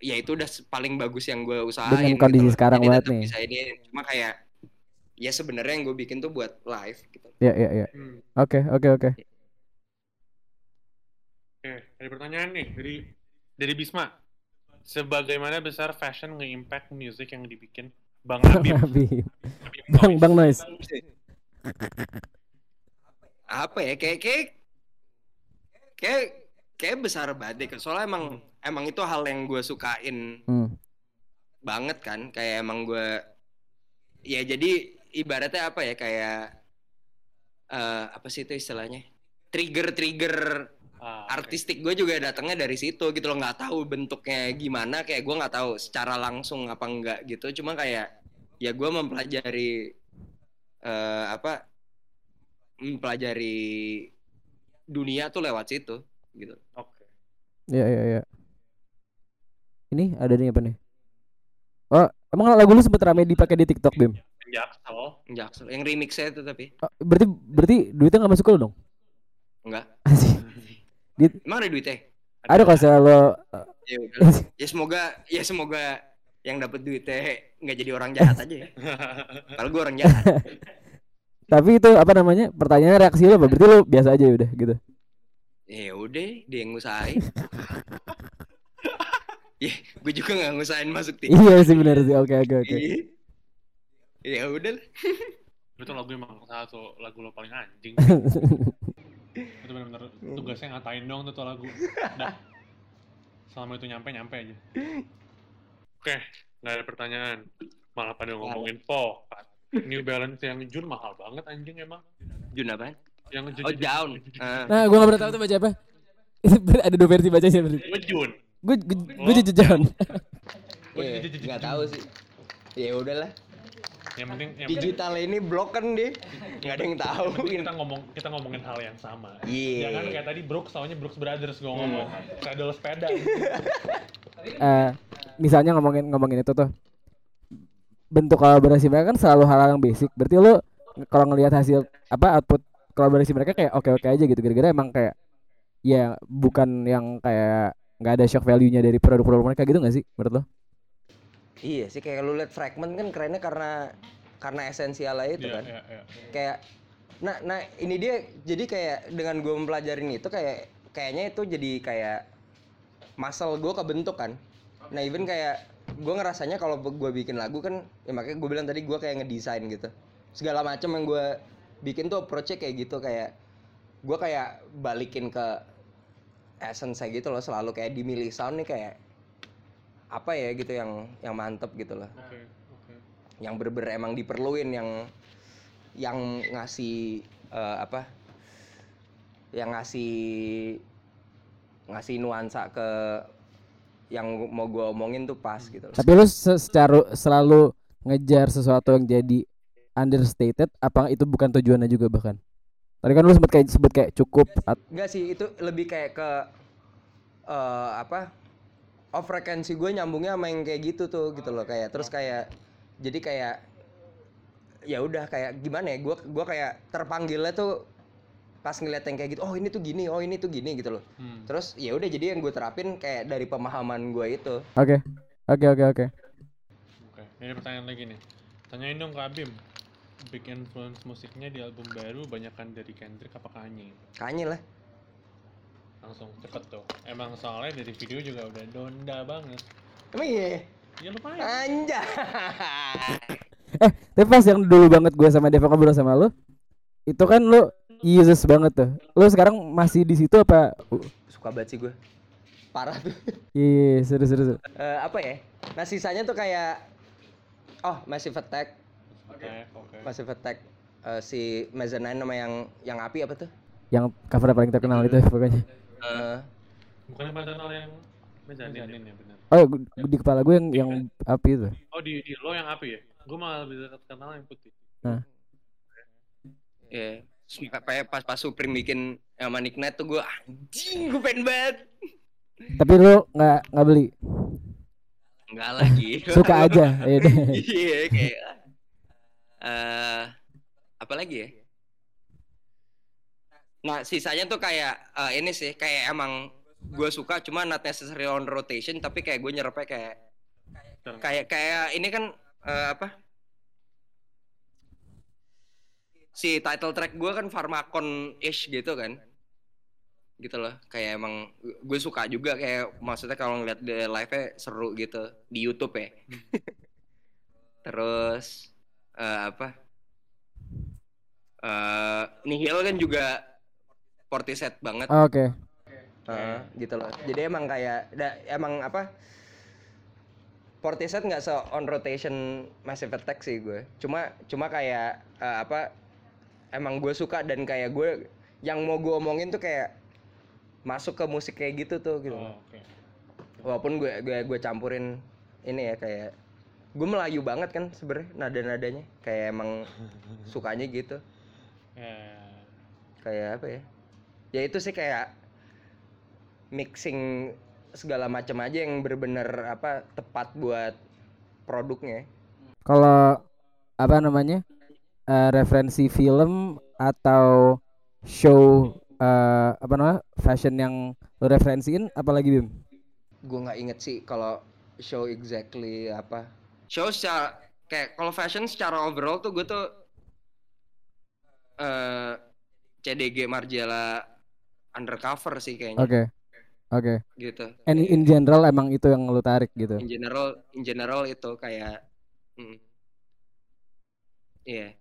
ya itu udah paling bagus yang gue usahain Dengan kondisi gitu sekarang Jadi banget nih. bisa ini cuma kayak ya sebenarnya yang gue bikin tuh buat live gitu Ya ya ya. Hmm. Oke oke oke. Oke, ada pertanyaan nih dari dari Bisma. Sebagaimana besar fashion nge-impact music yang dibikin Bang? Habib. Bang Noise. Bang Noise. apa ya kayak kayak kayak kayak besar banget deh soalnya emang emang itu hal yang gue sukain Hmm. banget kan kayak emang gue ya jadi ibaratnya apa ya kayak eh apa sih itu istilahnya trigger trigger Ah, artistik gue juga datangnya dari situ gitu loh nggak tahu bentuknya gimana kayak gue nggak tahu secara langsung apa enggak gitu cuma kayak ya gue mempelajari eh apa mempelajari dunia tuh lewat situ gitu Oke. Ya ya ya. Ini ada nih apa nih? Oh, emang lagu lu sempet rame dipakai di TikTok, Bim? Jaksel. Jaksel yang remixnya itu tapi Oh, berarti berarti duitnya nggak masuk ke lu dong? enggak Emang ada duitnya Ada kalau saya lo ya ya semoga ya semoga yang dapat duitnya nggak jadi orang jahat aja ya kalau gue orang jahat tapi itu apa namanya? Pertanyaannya reaksi lu apa? Berarti lu biasa aja ya udah gitu. ya udah dia yang ngusahain ya gue juga nggak ngusahain masuk tim iya sih benar sih. Oke oke oke. Iya. ya udah lah. Itu lagu emang salah satu lagu lo paling anjing. Itu benar-benar tugasnya ngatain dong tuh, tuh lagu. Udah. Selama itu nyampe nyampe aja. Oke, nggak ada pertanyaan. Malah pada ngomongin Pokat. New Balance yang Jun mahal banget anjing emang. Jun apa Yang oh down Ah. Nah, gua nggak pernah tahu tuh baca apa. Ada dua versi bacanya berarti. Gue Jun. Gue gue jujur John. Iya, nggak tahu sih ya udahlah Yang penting yang penting digital ini blok kan deh nggak ada yang tahu yang kita ngomong kita ngomongin hal yang sama. Iya. Jangan kayak tadi Brooks taunya Brooks Brothers gue ngomong. Saddle sepeda. Eh, misalnya ngomongin ngomongin itu tuh bentuk kolaborasi mereka kan selalu hal yang basic. Berarti lu kalau ngelihat hasil apa output kolaborasi mereka kayak oke oke aja gitu. Gara-gara emang kayak ya bukan yang kayak nggak ada shock value-nya dari produk-produk mereka gitu nggak sih menurut lo? Iya sih kayak lu liat fragment kan kerennya karena karena esensialnya itu Iya, kan. iya, iya. kayak nah nah ini dia jadi kayak dengan gue mempelajarin itu kayak kayaknya itu jadi kayak muscle gue kebentuk kan. Nah even kayak gue ngerasanya kalau gue bikin lagu kan ya makanya gue bilang tadi gue kayak ngedesain gitu. Segala macam yang gue bikin tuh approach kayak gitu kayak gue kayak balikin ke essence gitu loh selalu kayak dimilih sound nih kayak apa ya gitu yang yang mantep gitu loh Oke, oke. yang bener-bener emang diperluin yang yang ngasih eh, apa yang ngasih ngasih nuansa ke yang mau gue omongin tuh pas gitu loh. Tapi lu se- secara selalu ngejar sesuatu yang jadi understated apa itu bukan tujuannya juga bahkan? Tadi kan lu sempet kayak sebut kayak cukup Enggak sih, itu lebih kayak ke eh apa? Oh frekuensi gue nyambungnya sama yang kayak gitu tuh gitu loh kayak terus kayak jadi kayak ya udah kayak gimana ya gue gua kayak terpanggilnya tuh pas ngeliat yang kayak gitu oh ini tuh gini oh ini tuh gini gitu loh Hmm. terus ya udah jadi yang gue terapin kayak dari pemahaman gue itu Oke. Oke oke oke. Oke, ini ada pertanyaan lagi nih. Tanyain dong ke Abim. Big influence musiknya di album baru banyakan dari Kendrick apa Kanye? kayaknya lah Langsung cepet tuh. Emang soalnya dari video juga udah donda banget. emang iya Ya lumayan. anjay Tapi pas yang dulu banget gue sama Deva ngobrol sama lu, itu kan lu Yesus banget tuh. Lu sekarang masih di situ apa? Uh, suka banget sih gue parah tuh Iya, seru seru seru. Eh, apa ya nah sisanya tuh kayak oh Attack Oke, oke. Massive Attack eh, si Mezzanine nama yang yang api apa tuh? Yang cover paling terkenal itu pokoknya. Eh, Bukan yang channel yang mezanin ya benar. Oh, di kepala gue yang yang api itu. Oh di, di lo yang api ya? Gue malah lebih dekat kenal yang putih. ya kayak pas pas Supreme bikin sama Nick Knight tuh gue anjing gue pengen banget. Tapi lu nggak nggak beli. Enggak lagi. Suka aja. Iya deh. Iya kayak eh apa lagi ya? Nah sisanya tuh kayak eh, ini sih kayak emang gue suka cuma not necessary on rotation tapi kayak gue nyerapnya kayak kayak kayak ini kan eh, apa? Si title track gue kan Pharmacon ish gitu kan. Gitu loh kayak emang gue suka juga kayak maksudnya kalau ngeliat di live nya seru gitu di YouTube ya. Terus eh, apa? Eh Nihil kan juga set banget Oke. Heeh, gitu loh. Jadi emang kayak da, emang apa? Portishead nggak se on rotation Massive Attack sih gue. Cuma cuma kayak eh, apa? Emang gue suka dan kayak gue yang mau gue omongin tuh kayak masuk ke musik kayak gitu tuh gitu. Oh, oke. Walaupun gue gue gue campurin ini ya kayak gue Melayu banget kan sebenarnya nada-nadanya kayak emang sukanya gitu Ya, kayak apa ya ya itu sih kayak mixing segala macam aja yang bener-bener apa tepat buat produknya Kalau apa namanya? eh, referensi film atau show eh, apa namanya? Fashion yang lu referensiin apalagi Bim? gue nggak inget sih kalau show exactly apa show secara kayak kalau fashion secara overall tuh gue tuh eh CDG Margiela undercover sih kayaknya Oke. Oke. gitu And in general emang itu yang lu tarik gitu. in general in general itu kayak mm. iya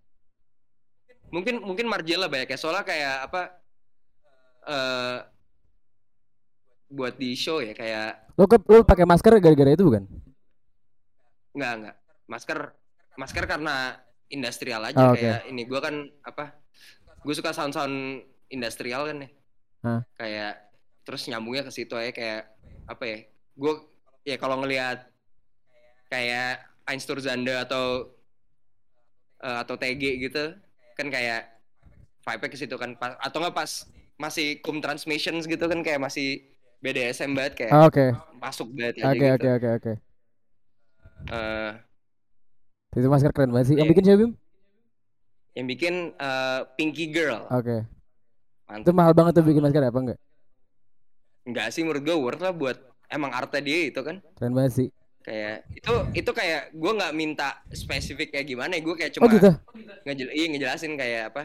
mungkin mungkin Margiela banyak ya soalnya kayak apa eh buat di show ya kayak Lu ke, lu pakai masker gara-gara itu bukan? nggak nggak masker masker karena industrial aja Oh, oke. kayak ini gua kan apa gue suka sound sound industrial kan ya Kayak terus nyambungnya ke situ aja kayak apa ya gue ya kalau ngelihat kayak Einsturzanda atau eh, atau TG gitu kan kayak vibe ke situ kan pas, atau nggak pas masih kum transmissions gitu kan kayak masih BDSM banget kayak Ah, Oke. masuk banget aja Oke gitu oke oke oke. Eh, Itu masker keren banget sih. Yang bikin siapa Bim? yang bikin eh, Pinky Girl Oke. Itu mantap mahal banget tuh bikin masker apa enggak? enggak sih menurut gue worth lah buat emang artnya dia itu kan Keren banget sih. kayak itu itu kayak gue nggak minta spesifik kayak gimana gue kayak Oh cuma gitu. ngejel iya ngejelasin kayak apa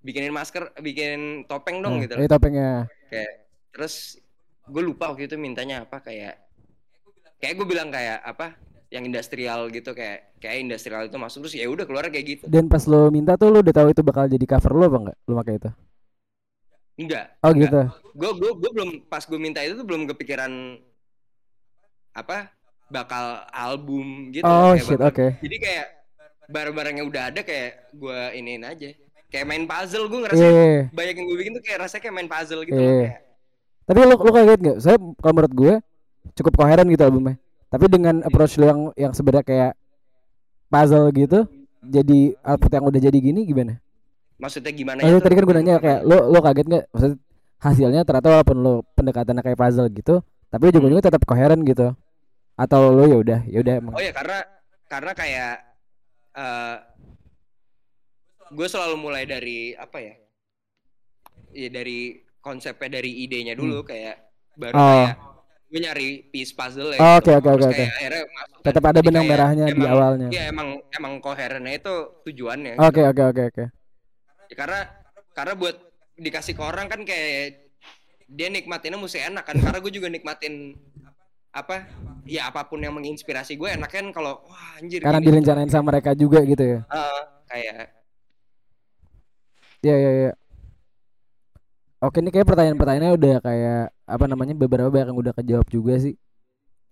bikinin masker bikinin topeng dong Nah, gitu Ini topengnya. kayak terus gue lupa waktu itu mintanya apa kayak kayak gue bilang kayak apa yang industrial gitu kayak kayak industrial itu masuk terus ya udah keluar kayak gitu Dan pas lo minta tuh lo udah tahu itu bakal jadi cover lo apa enggak? Lo pakai itu. Enggak Oh enggak. gitu. gue gue gue belum pas gue minta itu tuh belum kepikiran apa bakal album gitu Oh kayak shit, oke. jadi kayak barang-barangnya udah ada kayak gue iniin aja kayak main puzzle gue Iya. ngerasa iya. banyak yang gue bikin tuh kayak rasanya kayak main puzzle gitu Iya. loh kayak Tapi lu lu kaget nggak? Saya kalau menurut gue cukup koheren gitu albumnya. Tapi dengan approach lu yang yang sebenarnya kayak puzzle gitu, jadi output yang udah jadi gini gimana? Maksudnya gimana Maksudnya itu? tadi kan gue nanya kayak lu lu kaget nggak? Maksudnya hasilnya ternyata walaupun lu pendekatannya kayak puzzle gitu, tapi ujung-ujungnya tetap koheren gitu. Atau lu ya udah, ya udah emang. Oh ya karena karena kayak eh gue selalu mulai dari apa ya? Ya dari konsepnya dari idenya dulu kayak baru Hmm. Oh. kayak gue nyari piece puzzle ya. Oh, gitu. oke, oke, oke, oke. masuk Tetap kan. ada benang merahnya di awalnya. Iya emang emang koherennya itu tujuannya. Oke oke oke oke. Ya, karena karena buat dikasih ke orang kan kayak dia nikmatinnya mesti enak kan karena gue juga nikmatin apa ya apa pun yang menginspirasi gue enak kan kalau wah anjir Karena gini. direncanain sama mereka juga gitu ya. Eh, kayak Iya iya iya. Oke ini kayak pertanyaan-pertanyaannya udah kayak apa namanya beberapa banyak yang udah kejawab juga sih.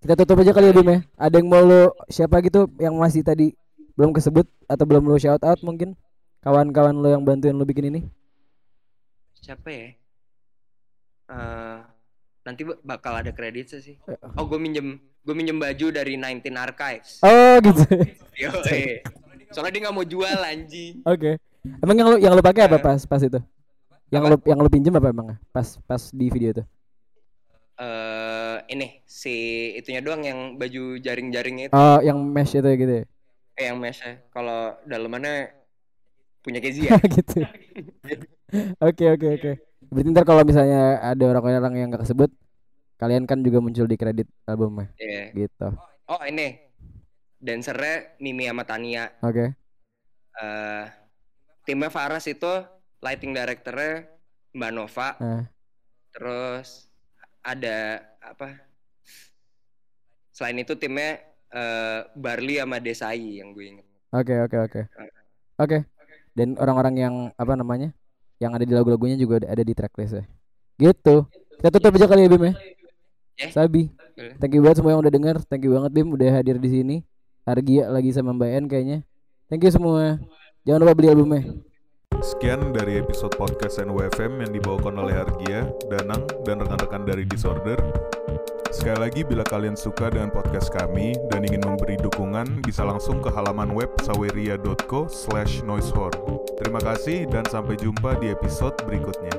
Kita tutup aja kali ya Bim ya. Ada yang mau lo siapa gitu yang masih tadi belum kesebut atau belum lo shout out mungkin kawan-kawan lo yang bantuin lo bikin ini? siapa ya Eh, nanti ba- bakal ada kredit sih Eh, oh gue minjem gue minjem baju dari 19 Archives Oh gitu. Yo, eh. soalnya dia nggak mau jual anjing Oke. Emang yang lo yang lo pakai apa Eh. pas pas itu? Yang Apa? lo yang lo pinjem apa emang pas pas di video itu? eh ini si itunya doang yang baju jaring-jaringnya itu Oh yang mesh itu ya gitu ya? eh, yang mesh kalau dalemannya punya Kezia gitu. Oke oke oke. Berarti ntar kalau misalnya ada orang-orang yang gak kesebut, kalian kan juga muncul di kredit albumnya, Iya. gitu. oh ini dancernya Mimi sama Tania Oke. eh timnya Faras itu lighting directornya Mbak Nova Nah, terus ada apa selain itu timnya eh, Barley sama Desai yang gue inget Oke oke oke. Oke. Dan orang-orang yang apa namanya? Yang ada di lagu-lagunya juga ada- ada di tracklist ya. Gitu. Kita tutup aja kali ya Bim ya. Ya. Sabi. Thank you banget semua yang udah denger. Thank you banget Bim udah hadir di sini. Argia lagi sama Mbak En kayaknya. Thank you semua. Jangan lupa beli albumnya. Sekian dari episode podcast NWFM yang dibawakan oleh Argia, Danang, dan rekan-rekan dari Disorder. Sekali lagi, bila kalian suka dengan podcast kami dan ingin memberi dukungan, bisa langsung ke halaman web saweria.co slash noisehorn. Terima kasih dan sampai jumpa di episode berikutnya.